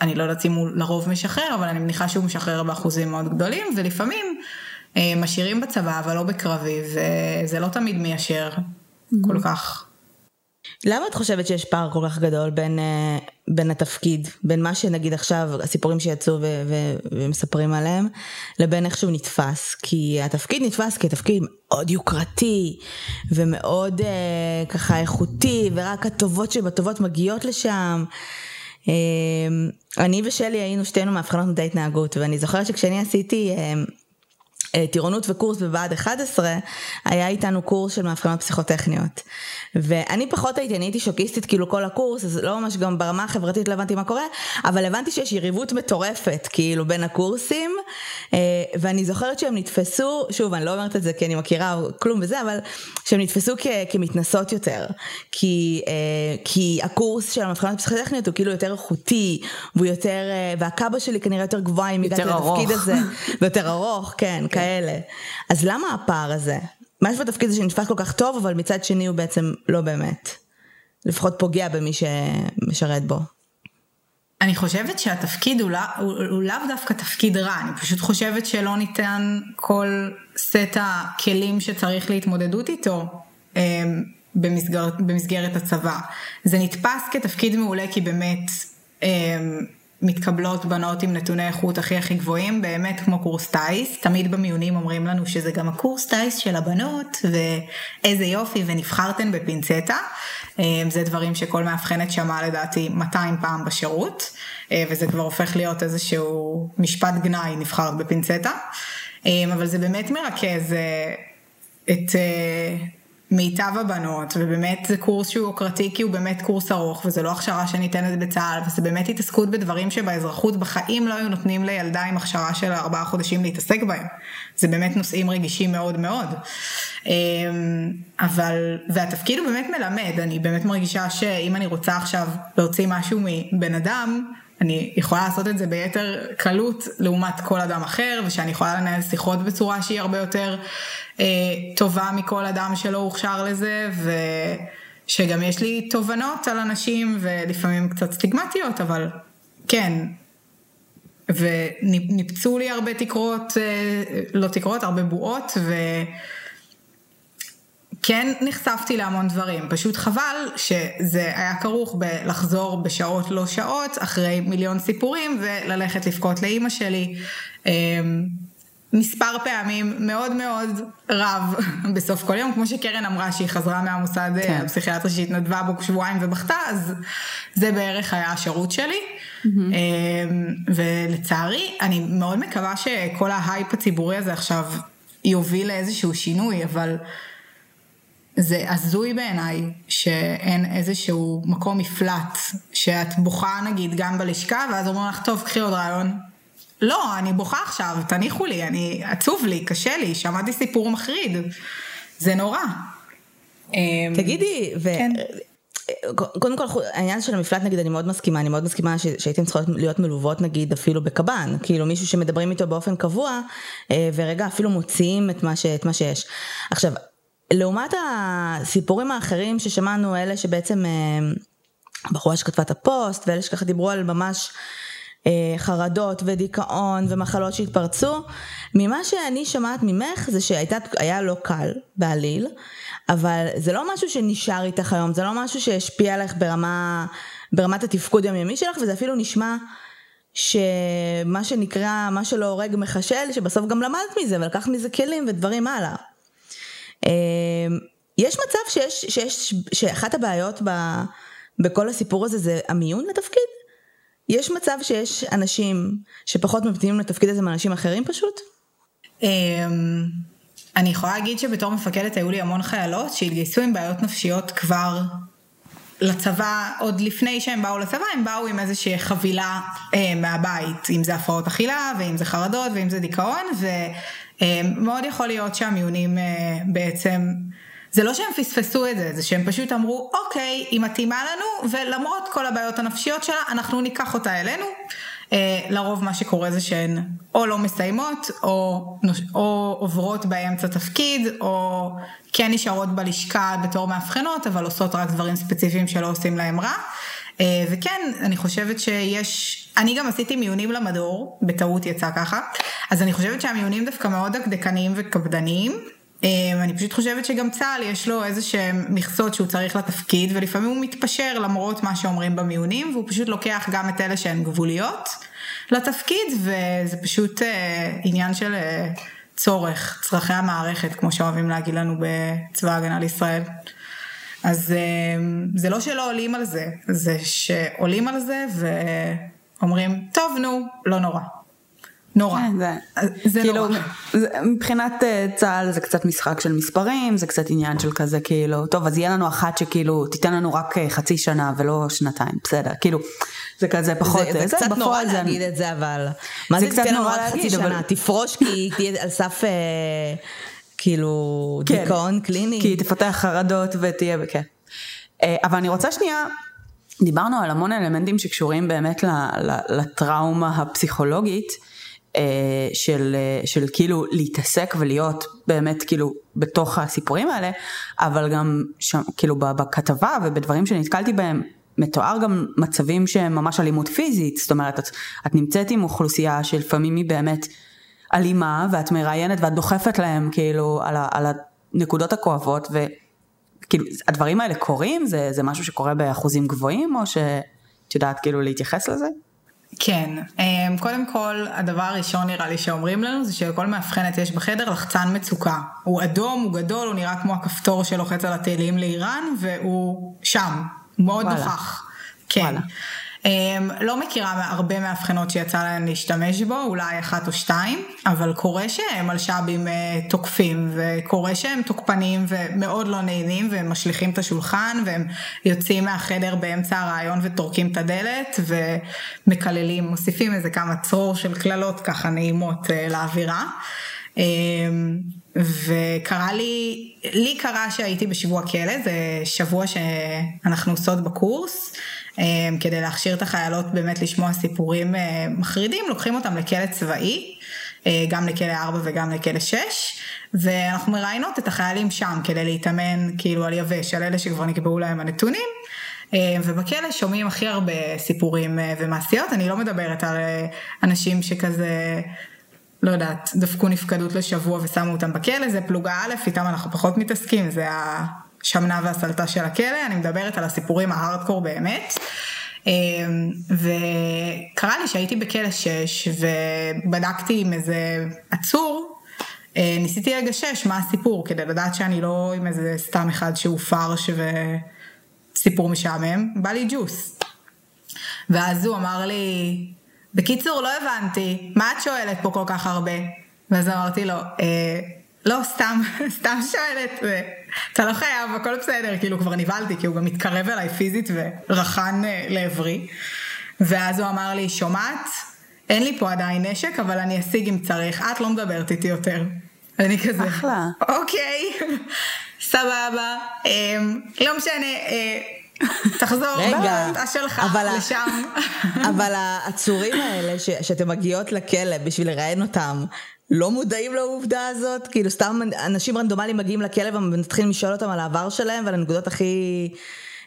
אני לא יודעת אם הוא לרוב משחרר, אבל אני מניחה שהוא משחרר באחוזים מאוד גדולים, ולפעמים אה, משאירים בצבא, אבל לא בקרבי, וזה לא תמיד מיישר mm-hmm. כל כך. למה את חושבת שיש פער כל כך גדול בין, אה, בין התפקיד, בין מה שנגיד עכשיו, הסיפורים שיצאו ו- ו- ומספרים עליהם, לבין איך שהוא נתפס? כי התפקיד נתפס כתפקיד מאוד יוקרתי, ומאוד אה, ככה איכותי, ורק הטובות שבטובות מגיעות לשם. אה, אני ושלי היינו שתינו מאבחנות מדעי התנהגות, ואני זוכרת שכשאני עשיתי... אה, טירונות וקורס בבה"ד 11, היה איתנו קורס של מאבחנות פסיכוטכניות. ואני פחות הייתי, אני הייתי שוקיסטית כאילו כל הקורס, אז לא ממש גם ברמה החברתית לא הבנתי מה קורה, אבל הבנתי שיש יריבות מטורפת כאילו בין הקורסים, אה, ואני זוכרת שהם נתפסו, שוב אני לא אומרת את זה כי אני מכירה כלום וזה, אבל שהם נתפסו כ- כמתנסות יותר, כי, אה, כי הקורס של המאבחנות פסיכוטכניות הוא כאילו יותר איכותי, והוא יותר, והקאבה שלי כנראה יותר גבוהה אם הגעתי לתפקיד הזה, ויותר ארוך, כן, כן. כאלה. אז למה הפער הזה? מה יש בתפקיד הזה שנתפס כל כך טוב, אבל מצד שני הוא בעצם לא באמת. לפחות פוגע במי שמשרת בו. אני חושבת שהתפקיד הוא, לא, הוא, הוא לאו דווקא תפקיד רע, אני פשוט חושבת שלא ניתן כל סט הכלים שצריך להתמודדות איתו אמ, במסגרת, במסגרת הצבא. זה נתפס כתפקיד מעולה כי באמת אמ, מתקבלות בנות עם נתוני איכות הכי הכי גבוהים, באמת כמו קורס טיס, תמיד במיונים אומרים לנו שזה גם הקורס טיס של הבנות, ואיזה יופי, ונבחרתן בפינצטה. אה, זה דברים שכל מאבחנת שמעה לדעתי 200 פעם בשירות, אה, וזה כבר הופך להיות איזשהו משפט גנאי נבחרת בפינצטה. אה, אבל זה באמת מרכז את מיטב הבנות, ובאמת זה קורס שהוא יוקרתי כי הוא באמת קורס ארוך, וזה לא הכשרה שניתנת בצה"ל, וזה באמת התעסקות בדברים שבאזרחות בחיים לא היו נותנים לילדה עם הכשרה של ארבעה חודשים להתעסק בהם. זה באמת נושאים רגישים מאוד מאוד. אמ, אבל, והתפקיד הוא באמת מלמד, אני באמת מרגישה שאם אני רוצה עכשיו להוציא משהו מבן אדם, אני יכולה לעשות את זה ביתר קלות לעומת כל אדם אחר, ושאני יכולה לנהל שיחות בצורה שהיא הרבה יותר אה, טובה מכל אדם שלא הוכשר לזה, ושגם יש לי תובנות על אנשים, ולפעמים קצת סטיגמטיות, אבל כן, וניפצו לי הרבה תקרות, לא תקרות, הרבה בועות, ו... כן נחשפתי להמון דברים, פשוט חבל שזה היה כרוך בלחזור בשעות לא שעות אחרי מיליון סיפורים וללכת לבכות לאימא שלי. אמ, מספר פעמים מאוד מאוד רב בסוף כל יום, כמו שקרן אמרה שהיא חזרה מהמוסד אה, כן. הפסיכיאטרי שהתנדבה בו שבועיים ובכתה, אז זה בערך היה השירות שלי. Mm-hmm. ולצערי, אני מאוד מקווה שכל ההייפ הציבורי הזה עכשיו יוביל לאיזשהו שינוי, אבל זה הזוי בעיניי שאין איזשהו מקום מפלט, שאת בוכה נגיד גם בלשכה, ואז אומרים לך, טוב, קחי עוד רעיון. לא, אני בוכה עכשיו, תניחו לי, אני, עצוב לי, קשה לי, שמעתי סיפור מחריד. זה נורא. אמ, תגידי, ו... כן. קודם כל העניין של המפלט נגיד אני מאוד מסכימה אני מאוד מסכימה שהייתם צריכות להיות מלוות נגיד אפילו בקב"ן כאילו מישהו שמדברים איתו באופן קבוע אה, ורגע אפילו מוציאים את מה, ש, את מה שיש. עכשיו לעומת הסיפורים האחרים ששמענו, אלה שבעצם, אה, בחורה שכתבה את הפוסט, ואלה שככה דיברו על ממש אה, חרדות ודיכאון ומחלות שהתפרצו, ממה שאני שומעת ממך זה שהיה לא קל בעליל, אבל זה לא משהו שנשאר איתך היום, זה לא משהו שהשפיע עליך ברמה, ברמת התפקוד היומיומי שלך, וזה אפילו נשמע שמה שנקרא, מה שלא הורג מחשל, שבסוף גם למדת מזה ולקחת מזה כלים ודברים הלאה. אמ, יש מצב שיש, שיש, שאחת הבעיות ב, בכל הסיפור הזה זה המיון לתפקיד? יש מצב שיש אנשים שפחות מתאימים לתפקיד הזה מאנשים אחרים פשוט? אמ, אני יכולה להגיד שבתור מפקדת היו לי המון חיילות שהתגייסו עם בעיות נפשיות כבר לצבא, עוד לפני שהם באו לצבא, הם באו עם איזושהי חבילה אה, מהבית, אם זה הפרעות אכילה, ואם זה חרדות, ואם זה דיכאון, ומאוד אה, יכול להיות שהמיונים אה, בעצם, זה לא שהם פספסו את זה, זה שהם פשוט אמרו, אוקיי, היא מתאימה לנו, ולמרות כל הבעיות הנפשיות שלה, אנחנו ניקח אותה אלינו. אה, לרוב מה שקורה זה שהן או לא מסיימות, או, או עוברות באמצע תפקיד, או כן נשארות בלשכה בתור מאבחנות, אבל עושות רק דברים ספציפיים שלא עושים להם רע. וכן, אני חושבת שיש, אני גם עשיתי מיונים למדור, בטעות יצא ככה, אז אני חושבת שהמיונים דווקא מאוד דקדקניים וקפדניים. אה, אני פשוט חושבת שגם צה"ל יש לו איזה שהם מכסות שהוא צריך לתפקיד ולפעמים הוא מתפשר למרות מה שאומרים במיונים והוא פשוט לוקח גם את אלה שהן גבוליות לתפקיד וזה פשוט אה, עניין של אה, צורך, צרכי המערכת כמו שאוהבים להגיד לנו בצבא ההגנה לישראל. אז אה, זה לא שלא עולים על זה, זה שעולים על זה ואומרים טוב נו, לא נורא. נורא. כן, זה, זה כאילו, נורא. זה, מבחינת uh, צה"ל זה קצת משחק של מספרים, זה קצת עניין של כזה כאילו, טוב אז יהיה לנו אחת שכאילו תיתן לנו רק uh, חצי שנה ולא שנתיים, בסדר, כאילו, זה כזה פחות, זה, זה, זה קצת נורא זה... להגיד את זה אבל, מה זה, זה קצת נורא להגיד, אבל... שנה, תפרוש כי תהיה על סף... uh, כאילו כן, דיכאון קליני. כי תפתח חרדות ותהיה, כן. אבל אני רוצה שנייה, דיברנו על המון אלמנטים שקשורים באמת לטראומה הפסיכולוגית. אה, של, אה, של כאילו להתעסק ולהיות באמת כאילו בתוך הסיפורים האלה, אבל גם שם, כאילו בכתבה ובדברים שנתקלתי בהם, מתואר גם מצבים שהם ממש אלימות פיזית, זאת אומרת את, את נמצאת עם אוכלוסייה שלפעמים היא באמת אלימה ואת מראיינת ואת דוחפת להם כאילו על, ה, על הנקודות הכואבות וכאילו הדברים האלה קורים? זה, זה משהו שקורה באחוזים גבוהים או שאת יודעת כאילו להתייחס לזה? כן, אמ, קודם כל הדבר הראשון נראה לי שאומרים לנו זה שלכל מאבחנת יש בחדר לחצן מצוקה. הוא אדום, הוא גדול, הוא נראה כמו הכפתור שלוחץ על הטילים לאיראן והוא שם, מאוד נוכח. כן. וואלה. אמ, לא מכירה הרבה מאבחנות שיצא להן להשתמש בו, אולי אחת או שתיים, אבל קורה שהם מלש"בים אה, תוקפים, וקורה שהם תוקפנים ומאוד לא נהנים, והם משליכים את השולחן, והם יוצאים מהחדר באמצע הרעיון וטורקים את הדלת, ומקללים, מוסיפים איזה כמה צרור של קללות ככה נעימות אה, לאווירה. אמ, וקרה לי, לי קרה שהייתי בשבוע כלא, זה שבוע שאנחנו עושות בקורס. אמ, כדי להכשיר את החיילות באמת לשמוע סיפורים אה, מחרידים, לוקחים אותם לכלא צבאי, אה, גם לכלא 4 וגם לכלא 6, ואנחנו מראיינות את החיילים שם כדי להתאמן כאילו על יבש, על אלה שכבר נקבעו להם הנתונים. ובכלא שומעים הכי הרבה סיפורים ומעשיות, אני לא מדברת על אנשים שכזה, לא יודעת, דפקו נפקדות לשבוע ושמו אותם בכלא, זה פלוגה א', איתם אנחנו פחות מתעסקים, זה השמנה והסלטה של הכלא, אני מדברת על הסיפורים ההארדקור באמת. וקרה לי שהייתי בכלא 6 ובדקתי עם איזה עצור, ניסיתי לגשש מה הסיפור כדי לדעת שאני לא עם איזה סתם אחד שהוא פרש וסיפור משעמם, בא לי ג'וס. ואז הוא אמר לי, בקיצור לא הבנתי, מה את שואלת פה כל כך הרבה? ואז אמרתי לו, אה, לא, סתם, סתם שואלת, אתה לא חייב, הכל בסדר, כאילו כבר נבהלתי, כי הוא גם מתקרב אליי פיזית ורחן אה, לעברי. ואז הוא אמר לי, שומעת? אין לי פה עדיין נשק, אבל אני אשיג אם צריך, את לא מדברת איתי יותר. אני כזה, אחלה. אוקיי, סבבה, אמ, לא משנה, אה, תחזור רגע, בעבודה שלך אבל לשם. אבל העצורים האלה שאתם מגיעות לכלא בשביל לראיין אותם, לא מודעים לעובדה הזאת? כאילו סתם אנשים רנדומליים מגיעים לכלא ומתחילים לשאול אותם על העבר שלהם ועל הנקודות הכי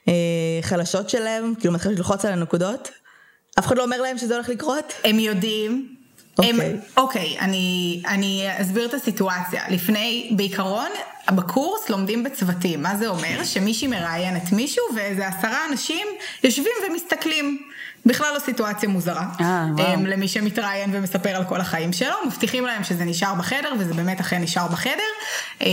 אה, חלשות שלהם, כאילו מתחילים ללחוץ על הנקודות? אף אחד לא אומר להם שזה הולך לקרות? הם יודעים. אוקיי. הם, אוקיי, אני, אני אסביר את הסיטואציה. לפני, בעיקרון, בקורס לומדים בצוותים. מה זה אומר? שמישהי מראיינת מישהו ואיזה עשרה אנשים יושבים ומסתכלים. בכלל לא סיטואציה מוזרה. אה, וואו. למי שמתראיין ומספר על כל החיים שלו, מבטיחים להם שזה נשאר בחדר, וזה באמת אכן נשאר בחדר. אמ,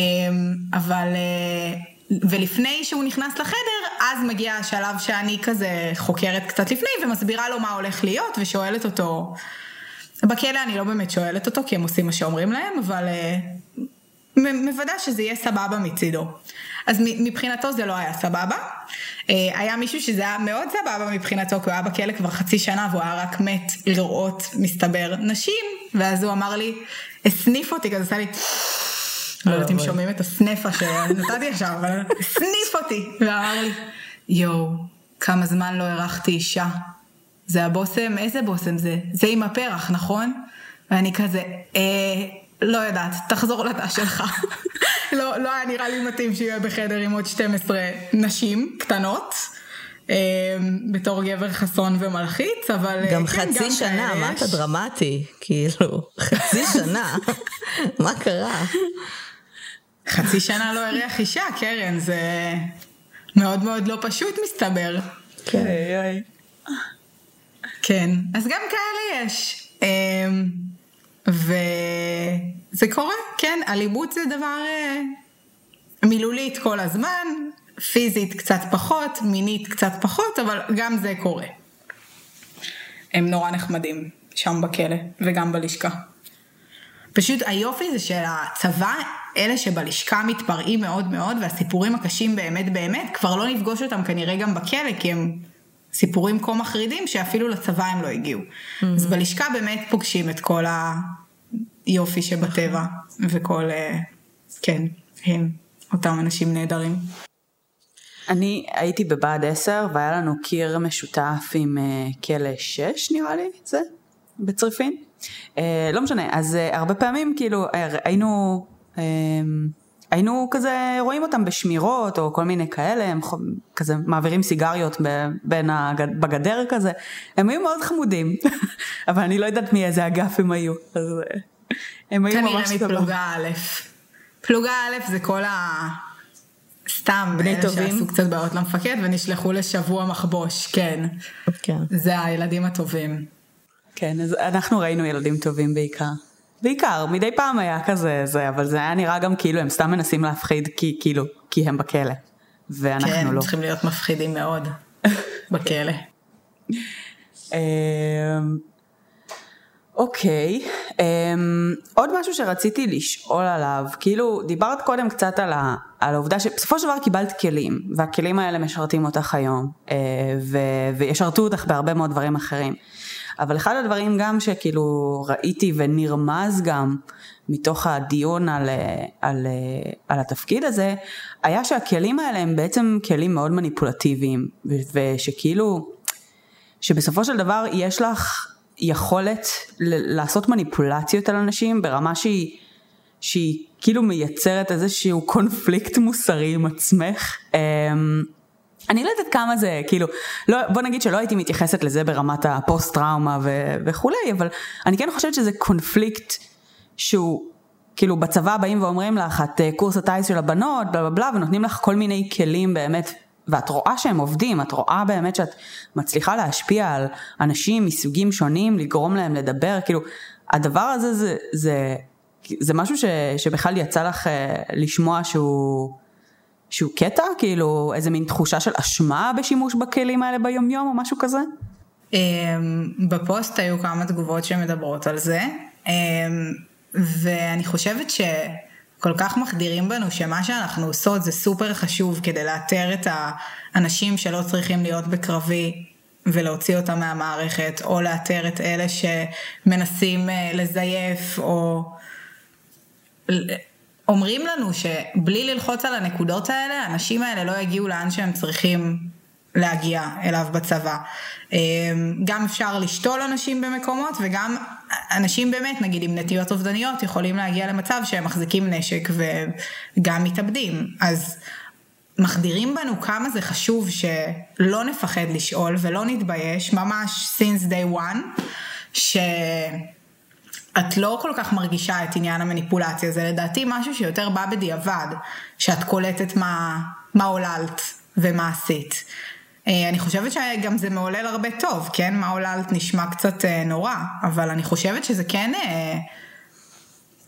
אבל... אה, ולפני שהוא נכנס לחדר, אז מגיע השלב שאני כזה חוקרת קצת לפני ומסבירה לו מה הולך להיות ושואלת אותו. בכלא אני לא באמת שואלת אותו כי הם עושים מה שאומרים להם, אבל uh, מוודא שזה יהיה סבבה מצידו. אז מבחינתו זה לא היה סבבה. Uh, היה מישהו שזה היה מאוד סבבה מבחינתו, כי הוא היה בכלא כבר חצי שנה והוא היה רק מת לראות, מסתבר, נשים, ואז הוא אמר לי, הסניף אותי, כזה עשה לי... לא יודעת אם שומעים את הסנפה שנתתי עכשיו, אבל הסניף אותי, ואמר לי, יואו, כמה זמן לא הרחתי אישה. זה הבושם, איזה בושם זה? זה עם הפרח, נכון? ואני כזה, אה, לא יודעת, תחזור לתא שלך. לא, לא היה נראה לי מתאים שיהיה בחדר עם עוד 12 נשים קטנות. אה, בתור גבר חסון ומלחיץ, אבל אה, גם כן, חצי שנה, כאלה מה. אתה דרמטי? כאילו, חצי שנה, מה קרה? חצי שנה לא הריח אישה, קרן, זה מאוד מאוד לא פשוט מסתבר. כן. כן, אז גם כאלה יש. אמ, וזה קורה, כן, אלימות זה דבר אה, מילולית כל הזמן, פיזית קצת פחות, מינית קצת פחות, אבל גם זה קורה. הם נורא נחמדים שם בכלא וגם בלשכה. פשוט היופי זה שהצבא, אלה שבלשכה מתפרעים מאוד מאוד, והסיפורים הקשים באמת באמת, כבר לא נפגוש אותם כנראה גם בכלא, כי הם סיפורים כה מחרידים שאפילו לצבא הם לא הגיעו. אז בלשכה באמת פוגשים את כל היופי שבטבע, וכל, אה, כן, הם, אותם אנשים נהדרים. אני הייתי בבה"ד 10 והיה לנו קיר משותף עם אה, כלא 6 נראה לי זה בצריפין. אה, לא משנה אז הרבה פעמים כאילו היינו היינו כזה רואים אותם בשמירות או כל מיני כאלה הם כזה מעבירים סיגריות בין הגד, בגדר כזה הם היו מאוד חמודים אבל אני לא יודעת מאיזה אגף הם היו אז הם היו כנראה ממש סבבה. מפלוגה א'. פלוגה א' זה כל ה... סתם, בני אלה טובים? שעשו קצת בעיות למפקד ונשלחו לשבוע מחבוש, כן. כן. זה הילדים הטובים. כן, אז אנחנו ראינו ילדים טובים בעיקר. בעיקר, מדי פעם היה כזה זה, אבל זה היה נראה גם כאילו הם סתם מנסים להפחיד כי כאילו, כי הם בכלא. ואנחנו כן, לא. צריכים להיות מפחידים מאוד בכלא. אמ, אוקיי, אמ, עוד משהו שרציתי לשאול עליו, כאילו דיברת קודם קצת על, ה, על העובדה שבסופו של דבר קיבלת כלים, והכלים האלה משרתים אותך היום, אה, ו, וישרתו אותך בהרבה מאוד דברים אחרים. אבל אחד הדברים גם שכאילו ראיתי ונרמז גם מתוך הדיון על, על, על התפקיד הזה, היה שהכלים האלה הם בעצם כלים מאוד מניפולטיביים, ושכאילו, שבסופו של דבר יש לך יכולת לעשות מניפולציות על אנשים ברמה שהיא, שהיא כאילו מייצרת איזשהו קונפליקט מוסרי עם עצמך. אני לא יודעת כמה זה, כאילו, לא, בוא נגיד שלא הייתי מתייחסת לזה ברמת הפוסט טראומה ו- וכולי, אבל אני כן חושבת שזה קונפליקט שהוא, כאילו בצבא באים ואומרים לך, את אה, קורס הטיס של הבנות, בלה בלה בלה, ונותנים לך כל מיני כלים באמת, ואת רואה שהם עובדים, את רואה באמת שאת מצליחה להשפיע על אנשים מסוגים שונים, לגרום להם לדבר, כאילו, הדבר הזה זה, זה, זה משהו ש, שבכלל יצא לך אה, לשמוע שהוא... שהוא קטע? כאילו איזה מין תחושה של אשמה בשימוש בכלים האלה ביומיום או משהו כזה? אמ, בפוסט היו כמה תגובות שמדברות על זה, אמ, ואני חושבת שכל כך מחדירים בנו שמה שאנחנו עושות זה סופר חשוב כדי לאתר את האנשים שלא צריכים להיות בקרבי ולהוציא אותם מהמערכת, או לאתר את אלה שמנסים אה, לזייף, או אומרים לנו שבלי ללחוץ על הנקודות האלה, האנשים האלה לא יגיעו לאן שהם צריכים להגיע אליו בצבא. אמ, גם אפשר לשתול אנשים במקומות וגם אנשים באמת נגיד עם נטיות אובדניות יכולים להגיע למצב שהם מחזיקים נשק וגם מתאבדים. אז מחדירים בנו כמה זה חשוב שלא נפחד לשאול ולא נתבייש, ממש since day one, ש... את לא כל כך מרגישה את עניין המניפולציה, זה לדעתי משהו שיותר בא בדיעבד, שאת קולטת מה, מה עוללת ומה עשית. אה, אני חושבת שגם זה מעולל הרבה טוב, כן? מה עוללת נשמע קצת אה, נורא, אבל אני חושבת שזה כן, אה,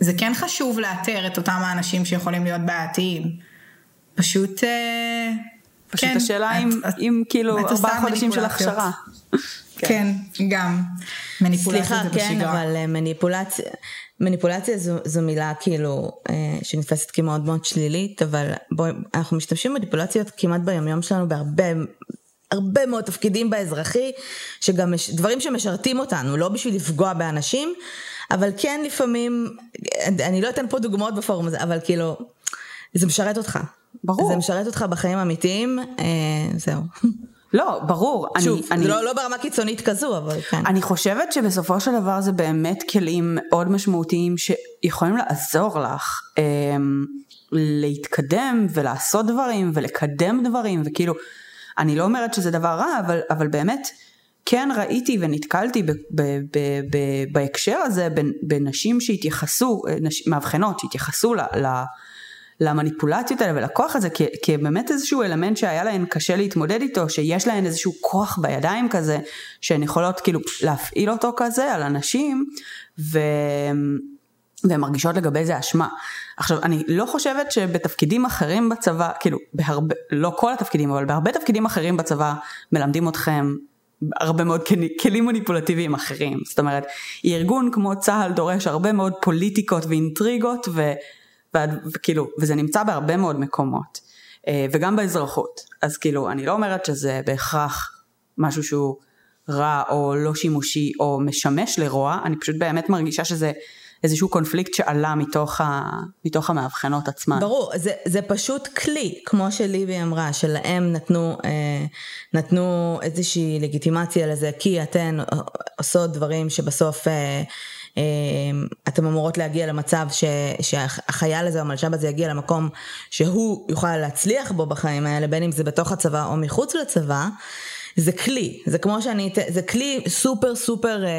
זה כן חשוב לאתר את אותם האנשים שיכולים להיות בעייתיים. פשוט... פשוט כן, השאלה את, אם, את, אם כאילו ארבעה חודשים של הכשרה. כן, גם. מניפולציה סליחה, זה כן, בשגרה. אבל מניפולציה, מניפולציה זו, זו מילה כאילו אה, שנתפסת כמאוד מאוד שלילית, אבל בואי, אנחנו משתמשים במניפולציות כמעט ביומיום שלנו בהרבה הרבה מאוד תפקידים באזרחי, שגם מש, דברים שמשרתים אותנו, לא בשביל לפגוע באנשים, אבל כן לפעמים, אני לא אתן פה דוגמאות בפורום הזה, אבל כאילו, זה משרת אותך. ברור. זה משרת אותך בחיים האמיתיים, אה, זהו. לא, ברור. שוב, אני, לא, לא ברמה קיצונית כזו, אבל כן. אני חושבת שבסופו של דבר זה באמת כלים מאוד משמעותיים שיכולים לעזור לך אה, להתקדם ולעשות דברים ולקדם דברים, וכאילו, אני לא אומרת שזה דבר רע, אבל, אבל באמת, כן ראיתי ונתקלתי ב, ב, ב, ב, בהקשר הזה בנשים שהתייחסו, מאבחנות שהתייחסו ל... ל למניפולציות האלה ולכוח הזה כבאמת איזשהו אלמנט שהיה להן קשה להתמודד איתו, שיש להן איזשהו כוח בידיים כזה, שהן יכולות כאילו להפעיל אותו כזה על אנשים, ו... והן מרגישות לגבי זה אשמה. עכשיו, אני לא חושבת שבתפקידים אחרים בצבא, כאילו, בהרבה, לא כל התפקידים, אבל בהרבה תפקידים אחרים בצבא מלמדים אתכם הרבה מאוד כלים מניפולטיביים אחרים. זאת אומרת, ארגון כמו צה"ל דורש הרבה מאוד פוליטיקות ואינטריגות, ו... וכאילו, וזה נמצא בהרבה מאוד מקומות, אה, וגם באזרחות, אז כאילו, אני לא אומרת שזה בהכרח משהו שהוא רע או לא שימושי או משמש לרוע, אני פשוט באמת מרגישה שזה איזשהו קונפליקט שעלה מתוך, ה, מתוך המאבחנות עצמן. ברור, זה, זה פשוט כלי, כמו שליבי אמרה, שלהם נתנו, אה, נתנו איזושהי לגיטימציה לזה, כי אתן עושות דברים שבסוף... אה, אמ, אתן אמורות להגיע למצב ש, שהחייל הזה המלש"ב הזה יגיע למקום שהוא יוכל להצליח בו בחיים האלה, בין אם זה בתוך הצבא או מחוץ לצבא, זה כלי, זה כמו שאני, זה כלי סופר סופר אה,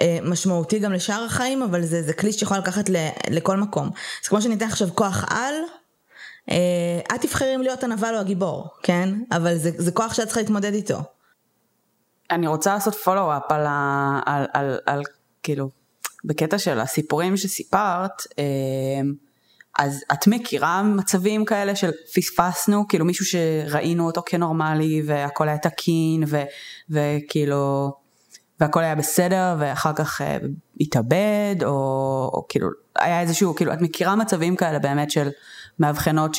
אה, משמעותי גם לשאר החיים, אבל זה, זה כלי שיכול לקחת ל, לכל מקום. זה כמו שאני אתן עכשיו כוח על, אה, את תבחרי אם להיות הנבל או הגיבור, כן? אבל זה, זה כוח שאת צריכה להתמודד איתו. אני רוצה לעשות פולו-אפ על, על, על, על כאילו, בקטע של הסיפורים שסיפרת, אה, אז את מכירה מצבים כאלה של פספסנו, כאילו מישהו שראינו אותו כנורמלי והכל היה תקין ו, וכאילו והכל היה בסדר ואחר כך uh, התאבד או, או כאילו היה איזשהו, כאילו את מכירה מצבים כאלה באמת של מאבחנות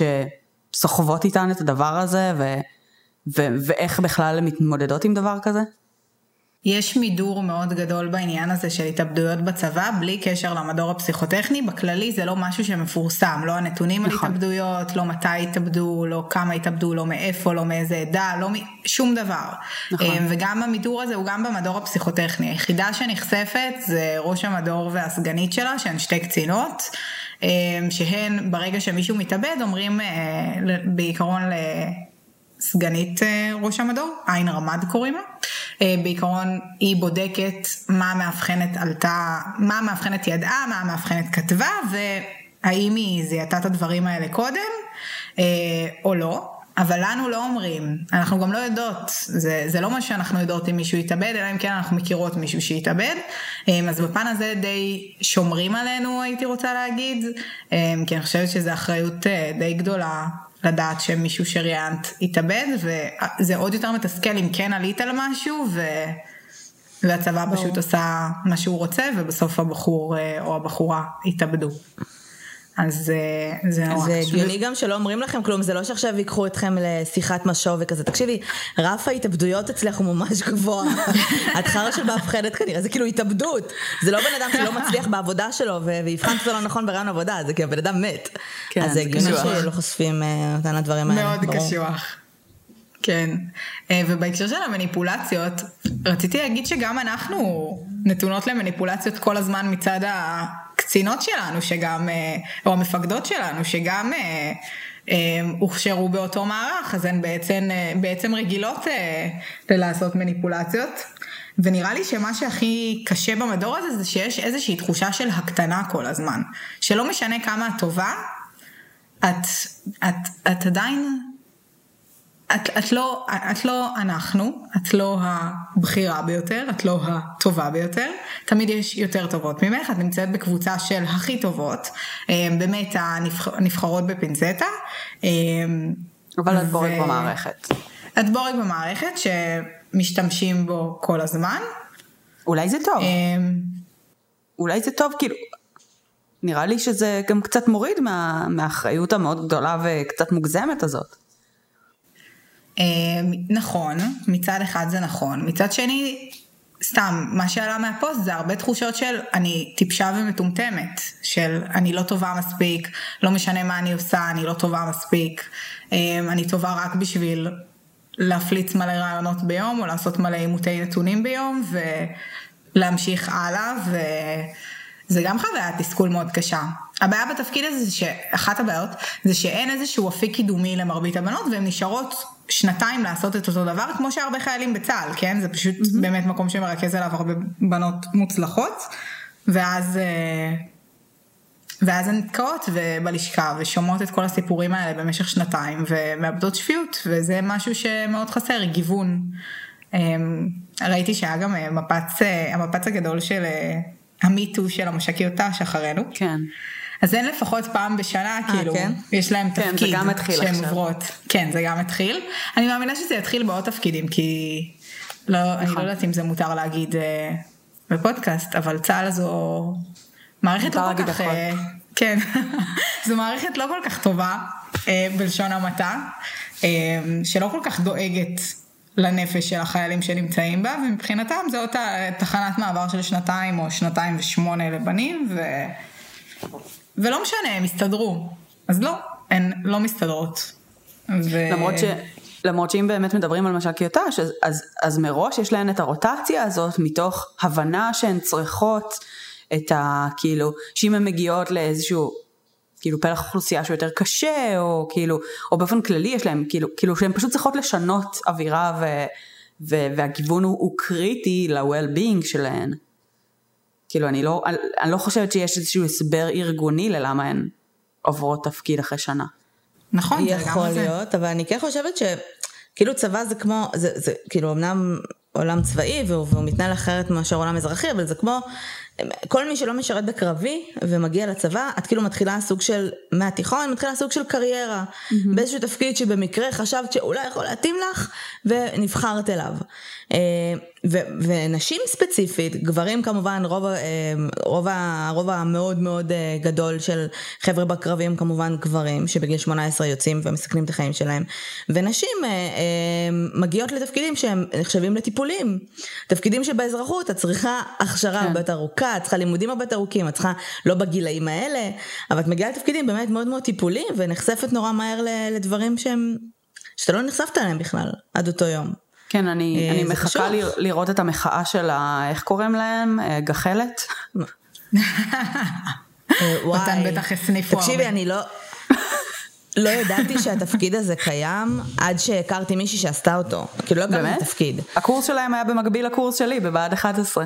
שסוחבות איתן את הדבר הזה ו, ו, ואיך בכלל מתמודדות עם דבר כזה? יש מידור מאוד גדול בעניין הזה של התאבדויות בצבא, בלי קשר למדור הפסיכוטכני, בכללי זה לא משהו שמפורסם, לא הנתונים נכון. על התאבדויות, לא מתי התאבדו, לא כמה התאבדו, לא מאיפה, לא מאיזה עדה, לא מ... שום דבר. נכון. אמ, וגם המידור הזה הוא גם במדור הפסיכוטכני, היחידה שנחשפת זה ראש המדור והסגנית שלה, שהן שתי קצינות. אמ, שהן ברגע שמישהו מתאבד אומרים אה, בעיקרון סגנית אה, ראש המדור, עין רמד קוראים לה. אה, בעיקרון היא בודקת מה המאבחנת עלתה, מה המאבחנת ידעה, מה המאבחנת כתבה, והאם היא זיהתה את הדברים האלה קודם, אה, או לא. אבל לנו לא אומרים, אנחנו גם לא יודעות, זה, זה לא מה שאנחנו יודעות אם מישהו יתאבד, אלא אם כן אנחנו מכירות מישהו שיתאבד, אז בפן הזה די שומרים עלינו הייתי רוצה להגיד, כי אני חושבת שזו אחריות די גדולה לדעת שמישהו שראיינת התאבד, וזה עוד יותר מתסכל אם כן עלית על משהו, ו... והצבא פשוט עושה מה שהוא רוצה, ובסוף הבחור אה, או הבחורה התאבדו. אז זה נורא זה הגיוני גם שלא אומרים לכם כלום, זה לא שעכשיו ייקחו אתכם לשיחת משוב וכזה. תקשיבי, רף ההתאבדויות אצלך הוא ממש גבוה. את חרא של מאבחנת כנראה, זה כאילו התאבדות. זה לא בן אדם שלא מצליח בעבודה שלו והבחנת אותו לא נכון ברעיון עבודה, זה כאילו הבן אדם מת. כן, אז זה הגיוני שלא חושפים אה, אותן הדברים האלה. מאוד קשוח. כן, אה, ובהקשר של המניפולציות, רציתי להגיד שגם אנחנו נתונות למניפולציות כל הזמן מצד הקצינות שלנו, שגם, אה, או המפקדות שלנו, שגם אה, הוכשרו באותו מערך, אז הן בעצם, בעצם רגילות ללעשות מניפולציות. ונראה לי שמה שהכי קשה במדור הזה זה שיש איזושהי תחושה של הקטנה כל הזמן. שלא משנה כמה את טובה, את, את, את עדיין את, את, לא, את לא אנחנו, את לא הבכירה ביותר, את לא הטובה ביותר, תמיד יש יותר טובות ממך, את נמצאת בקבוצה של הכי טובות, אה, באמת הנבחרות בפינצטה. אה, אבל את בורג ו... במערכת. את בורג במערכת שמשתמשים בו כל הזמן. אולי זה טוב. אה, אולי זה טוב, כאילו, נראה לי שזה גם קצת מוריד מה, מהאחריות המאוד גדולה וקצת מוגזמת הזאת. אמ, נכון, מצד אחד זה נכון, מצד שני, סתם, מה שעלה מהפוסט זה הרבה תחושות של אני טיפשה ומטומטמת, של אני לא טובה מספיק, לא משנה מה אני עושה, אני לא טובה מספיק, אמ, אני טובה רק בשביל להפליץ מלא רעיונות ביום, או לעשות מלא עימותי נתונים ביום, ולהמשיך הלאה, וזה גם חוויית תסכול מאוד קשה. הבעיה בתפקיד הזה זה שאחת הבעיות זה שאין איזשהו אפיק קידומי למרבית הבנות והן נשארות שנתיים לעשות את אותו דבר כמו שהרבה חיילים בצה"ל, כן? זה פשוט mm-hmm. באמת מקום שמרכז עליו הרבה בנות מוצלחות ואז, אה, ואז הן נתקעות בלשכה ושומעות את כל הסיפורים האלה במשך שנתיים ומאבדות שפיות וזה משהו שמאוד חסר, גיוון. אמ, ראיתי שהיה גם אה, מפץ, אה, המפץ הגדול של המיטו של המש"קיות ת"ש אחרינו. כן. אז אין לפחות פעם בשנה, 아, כאילו, כן? יש להם כן, תפקיד שהן עוברות. כן, זה גם התחיל. אני מאמינה שזה יתחיל בעוד תפקידים, כי לא, נכון. אני לא יודעת אם זה מותר להגיד אה, בפודקאסט, אבל צה"ל זו מערכת לא כל כך... אה, כן, זו מערכת לא כל כך טובה, אה, בלשון המעטה, אה, שלא כל כך דואגת לנפש של החיילים שנמצאים בה, ומבחינתם זה אותה תחנת מעבר של שנתיים או שנתיים ושמונה לבנים, ו... ולא משנה, הם הסתדרו. אז לא, הן לא מסתדרות. ו... למרות, ש... למרות שאם באמת מדברים על מש"קיות ת"ש, אז, אז, אז מראש יש להן את הרוטציה הזאת מתוך הבנה שהן צריכות את ה... כאילו, שאם הן מגיעות לאיזשהו... כאילו פלח אוכלוסייה שהוא יותר קשה, או כאילו, או באופן כללי יש להם, כאילו, כאילו שהן פשוט צריכות לשנות אווירה ו, ו, והגיוון הוא, הוא קריטי ל-well-being שלהן. כאילו אני לא, אני לא חושבת שיש איזשהו הסבר ארגוני ללמה הן עוברות תפקיד אחרי שנה. נכון, זה יכול להיות, זה. אבל אני כן חושבת שכאילו צבא זה כמו, זה, זה כאילו אמנם עולם צבאי והוא, והוא מתנהל אחרת מאשר עולם אזרחי, אבל זה כמו כל מי שלא משרת בקרבי ומגיע לצבא, את כאילו מתחילה סוג של, מהתיכון, מתחילה סוג של קריירה, mm-hmm. באיזשהו תפקיד שבמקרה חשבת שאולי יכול להתאים לך, ונבחרת אליו. אה, ו- ונשים ספציפית, גברים כמובן, רוב, אה, רוב, הרוב המאוד מאוד אה, גדול של חבר'ה בקרבים כמובן גברים, שבגיל 18 יוצאים ומסכנים את החיים שלהם, ונשים מגיעות לתפקידים שהם נחשבים לטיפולים, תפקידים שבאזרחות את צריכה הכשרה כן. הרבה יותר ארוכה, את צריכה לימודים הרבה יותר ארוכים, את צריכה לא בגילאים האלה, אבל את מגיעה לתפקידים באמת מאוד מאוד טיפוליים, ונחשפת נורא מהר לדברים שהם, שאתה לא נחשפת אליהם בכלל עד אותו יום. כן, אני, אה, אני מחכה ל, לראות את המחאה של ה... איך קוראים להם? אה, גחלת? אה, וואי. מתן בטח הסניפו תקשיבי, אני לא... לא ידעתי שהתפקיד הזה קיים עד שהכרתי מישהי שעשתה אותו. כאילו לא הכרתי את באמת? התפקיד. הקורס שלהם היה במקביל לקורס שלי בבה"ד 11.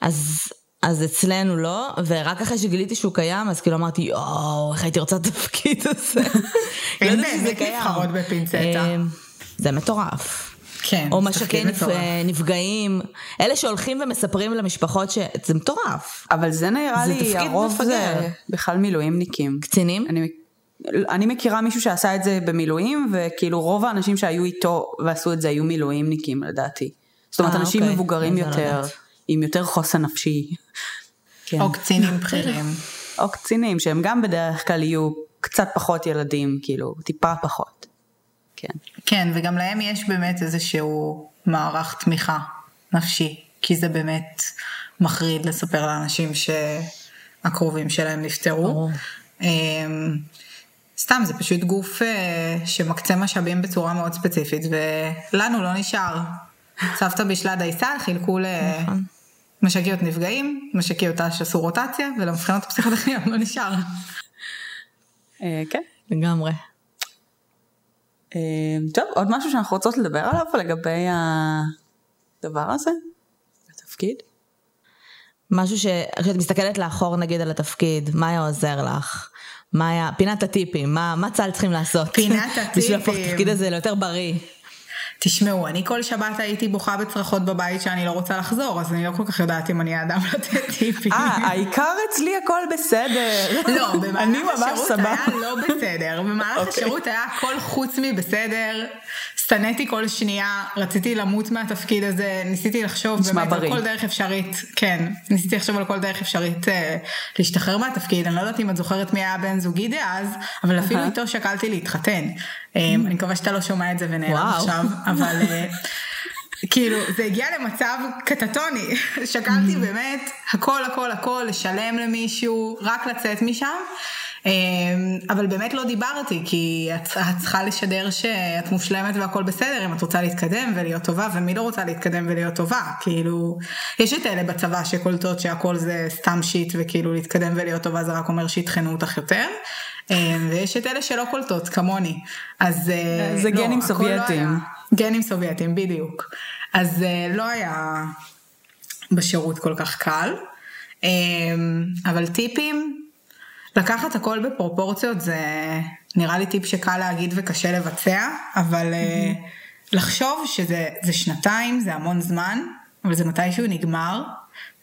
אז, אז אצלנו לא, ורק אחרי שגיליתי שהוא קיים, אז כאילו אמרתי, יואו, איך הייתי רוצה את התפקיד הזה. לא שזה באמת קיים. נבחרות בפינצטה. אה, זה מטורף. כן. או משקי נפ... נפגעים, אלה שהולכים ומספרים למשפחות ש... זה מטורף. אבל זה נראה זה לי תפקיד הרוב מפגר. זה בכלל מילואימניקים. קצינים? אני, אני מכירה מישהו שעשה את זה במילואים, וכאילו רוב האנשים שהיו איתו ועשו את זה היו מילואימניקים לדעתי. זאת אומרת, אה, אנשים אוקיי. מבוגרים יותר, יודעת. עם יותר חוסן נפשי. כן. או קצינים בכירים. או קצינים, שהם גם בדרך כלל יהיו קצת פחות ילדים, כאילו, טיפה פחות. כן. כן, וגם להם יש באמת איזשהו מערך תמיכה נפשי, כי זה באמת מחריד לספר לאנשים שהקרובים שלהם נפטרו. ברור. אמ, סתם, זה פשוט גוף אה, שמקצה משאבים בצורה מאוד ספציפית, ולנו לא נשאר. סבתא בישלה דייסה, חילקו נכון. למשקיות נפגעים, משקיות ת"ש עשו רוטציה, ולמבחנות הפסיכוטכניות לא נשאר. אה, כן. לגמרי. אה, טוב, עוד משהו שאנחנו רוצות לדבר עליו לגבי הדבר הזה? התפקיד? משהו ש... כשאת מסתכלת לאחור נגיד על התפקיד, מה היה עוזר לך? מה היה... פינת הטיפים, מה, מה צה"ל צריכים לעשות? פינת בשביל להפוך את הטיפים. התפקיד הזה ליותר בריא. תשמעו, אני כל שבת הייתי בוכה בצרחות בבית שאני לא רוצה לחזור, אז אני לא כל כך יודעת אם אני האדם לתת טיפים. אה, העיקר אצלי הכל בסדר. לא, במהלך השירות. היה לא בסדר. במהלך אוקיי. השירות היה הכל חוץ מבסדר. שנאתי כל שנייה, רציתי למות מהתפקיד הזה, ניסיתי לחשוב באמת על בריא. כל דרך אפשרית, כן, ניסיתי לחשוב על כל דרך אפשרית אה, להשתחרר מהתפקיד, אני לא יודעת אם את זוכרת מי היה בן זוגי דאז, אבל אפילו. איתו שקלתי להתחתן. אה, אני מקווה שאתה לא שומע את זה ונעלם. עכשיו, אבל... אה, כאילו זה הגיע למצב קטטוני, שקלתי באמת הכל הכל הכל, לשלם למישהו, רק לצאת משם, אמ, אבל באמת לא דיברתי, כי את, את צריכה לשדר שאת מושלמת והכל בסדר, אם את רוצה להתקדם ולהיות טובה, ומי לא רוצה להתקדם ולהיות טובה, כאילו, יש את אלה בצבא שקולטות שהכל זה סתם שיט, וכאילו להתקדם ולהיות טובה זה רק אומר שיטחנו אותך יותר. אמ, ויש את אלה שלא קולטות כמוני, אז אה, זה לא, גנים הכל לא גנים סובייטים, בדיוק. אז אה, לא היה בשירות כל כך קל. אה, אבל טיפים, לקחת הכל בפרופורציות זה נראה לי טיפ שקל להגיד וקשה לבצע, אבל אה, לחשוב שזה זה שנתיים, זה המון זמן, אבל זה מתישהו נגמר,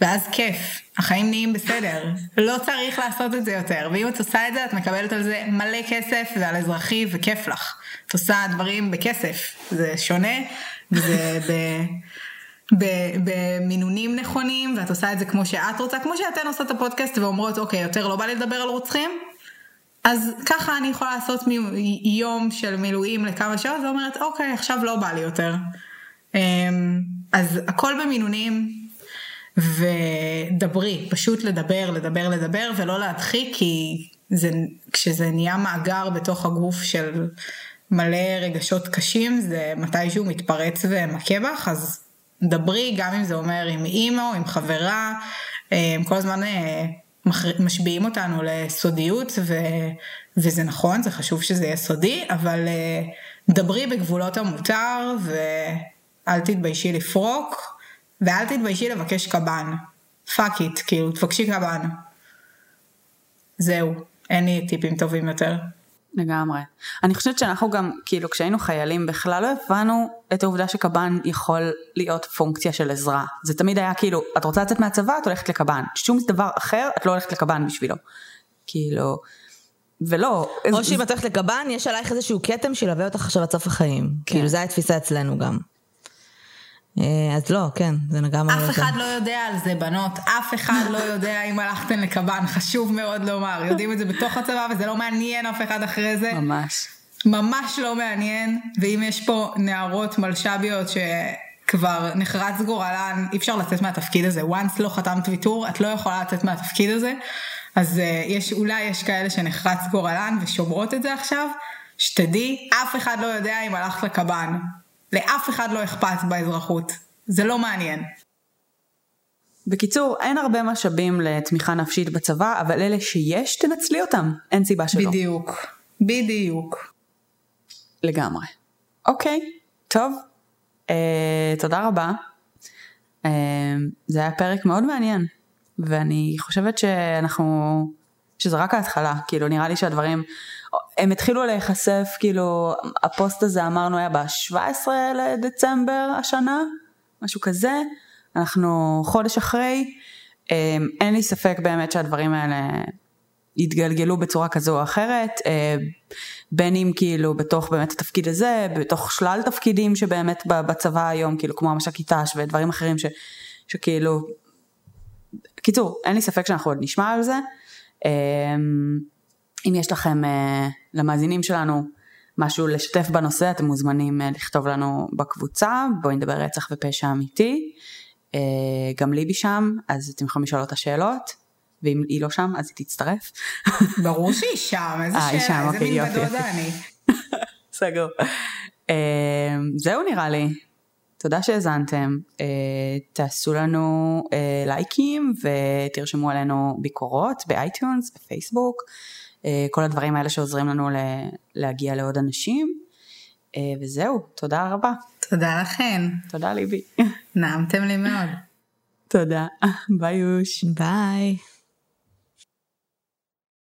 ואז כיף, החיים נהיים בסדר, לא צריך לעשות את זה יותר, ואם את עושה את זה את מקבלת על זה מלא כסף ועל אזרחי וכיף לך. את עושה דברים בכסף, זה שונה, וזה ב... במינונים נכונים, ואת עושה את זה כמו שאת רוצה, כמו שאתן עושות את הפודקאסט ואומרות, אוקיי, יותר לא בא לי לדבר על רוצחים, אז ככה אני יכולה לעשות מ- יום של מילואים לכמה שעות, ואומרת, אוקיי, עכשיו לא בא לי יותר. אמ, אז הכל במינונים, ודברי, פשוט לדבר, לדבר, לדבר, ולא להדחיק, כי זה, כשזה נהיה מאגר בתוך הגוף של מלא רגשות קשים, זה מתישהו מתפרץ ומכה בך, אז דברי, גם אם זה אומר עם אימא או עם חברה, הם כל הזמן אה, משביעים אותנו לסודיות, ו, וזה נכון, זה חשוב שזה יהיה סודי, אבל אה, דברי בגבולות המותר, ואל תתביישי לפרוק, ואל תתביישי לבקש קב"ן. fuck it, כאילו, תבקשי קב"ן. זהו, אין לי טיפים טובים יותר. לגמרי. אני חושבת שאנחנו גם, כאילו כשהיינו חיילים בכלל לא הבנו את העובדה שקב"ן יכול להיות פונקציה של עזרה. זה תמיד היה כאילו, את רוצה לצאת מהצבא, את הולכת לקב"ן. שום דבר אחר, את לא הולכת לקב"ן בשבילו. כאילו, ולא. או שאם את הולכת לקב"ן, יש עלייך איזשהו כתם שילווה אותך עכשיו עד סוף החיים. כאילו, זו התפיסה אצלנו גם. אה, אז לא, כן, זה לגמרי... אף יותר. אחד לא יודע על זה, בנות. אף אחד לא יודע אם הלכתן לקב"ן, חשוב מאוד לומר. יודעים את זה בתוך הצבא, וזה לא מעניין אף אחד אחרי זה. ממש. ממש לא מעניין, ואם יש פה נערות מלש"ביות שכבר נחרץ גורלן, אי אפשר לצאת מהתפקיד הזה. once לא חתמת ויתור, את לא יכולה לצאת מהתפקיד הזה. אז uh, יש, אולי יש כאלה שנחרץ גורלן ושומרות את זה עכשיו, שתדעי, אף אחד לא יודע אם הלכת לקב"ן. לאף אחד לא אכפת באזרחות. זה לא מעניין. בקיצור, אין הרבה משאבים לתמיכה נפשית בצבא, אבל אלה שיש, תנצלי אותם. אין סיבה שלא. בדיוק. בדיוק. לגמרי. אוקיי, טוב, אה, תודה רבה. אה, זה היה פרק מאוד מעניין, ואני חושבת שאנחנו, שזה רק ההתחלה, כאילו נראה לי שהדברים, הם התחילו להיחשף, כאילו הפוסט הזה אמרנו היה ב-17 לדצמבר השנה, משהו כזה, אנחנו חודש אחרי, אה, אין לי ספק באמת שהדברים האלה יתגלגלו בצורה כזו או אחרת, אה, בין אם כאילו בתוך באמת התפקיד הזה, בתוך שלל תפקידים שבאמת בצבא היום, כאילו כמו המש"קית ת"ש ודברים אחרים ש, שכאילו, קיצור, אין לי ספק שאנחנו עוד נשמע על זה. אה, אם יש לכם, אה, למאזינים שלנו, משהו לשתף בנושא, אתם מוזמנים לכתוב לנו בקבוצה, בואי נדבר רצח ופשע אמיתי. גם ליבי שם, אז אתם יכולים לשאול אותה שאלות. ואם היא לא שם אז היא תצטרף. ברור שהיא שם, איזה אה, שאלה, איזה מין בדודה אני. סגור. זהו נראה לי. תודה שהאזנתם, אה, תעשו לנו אה, לייקים ותרשמו עלינו ביקורות ב iTunes, בפייסבוק, אה, כל הדברים האלה שעוזרים לנו להגיע לעוד אנשים. Uh, וזהו, תודה רבה. תודה לכן. תודה ליבי. נעמתם לי מאוד. תודה, ביי יוש. ביי.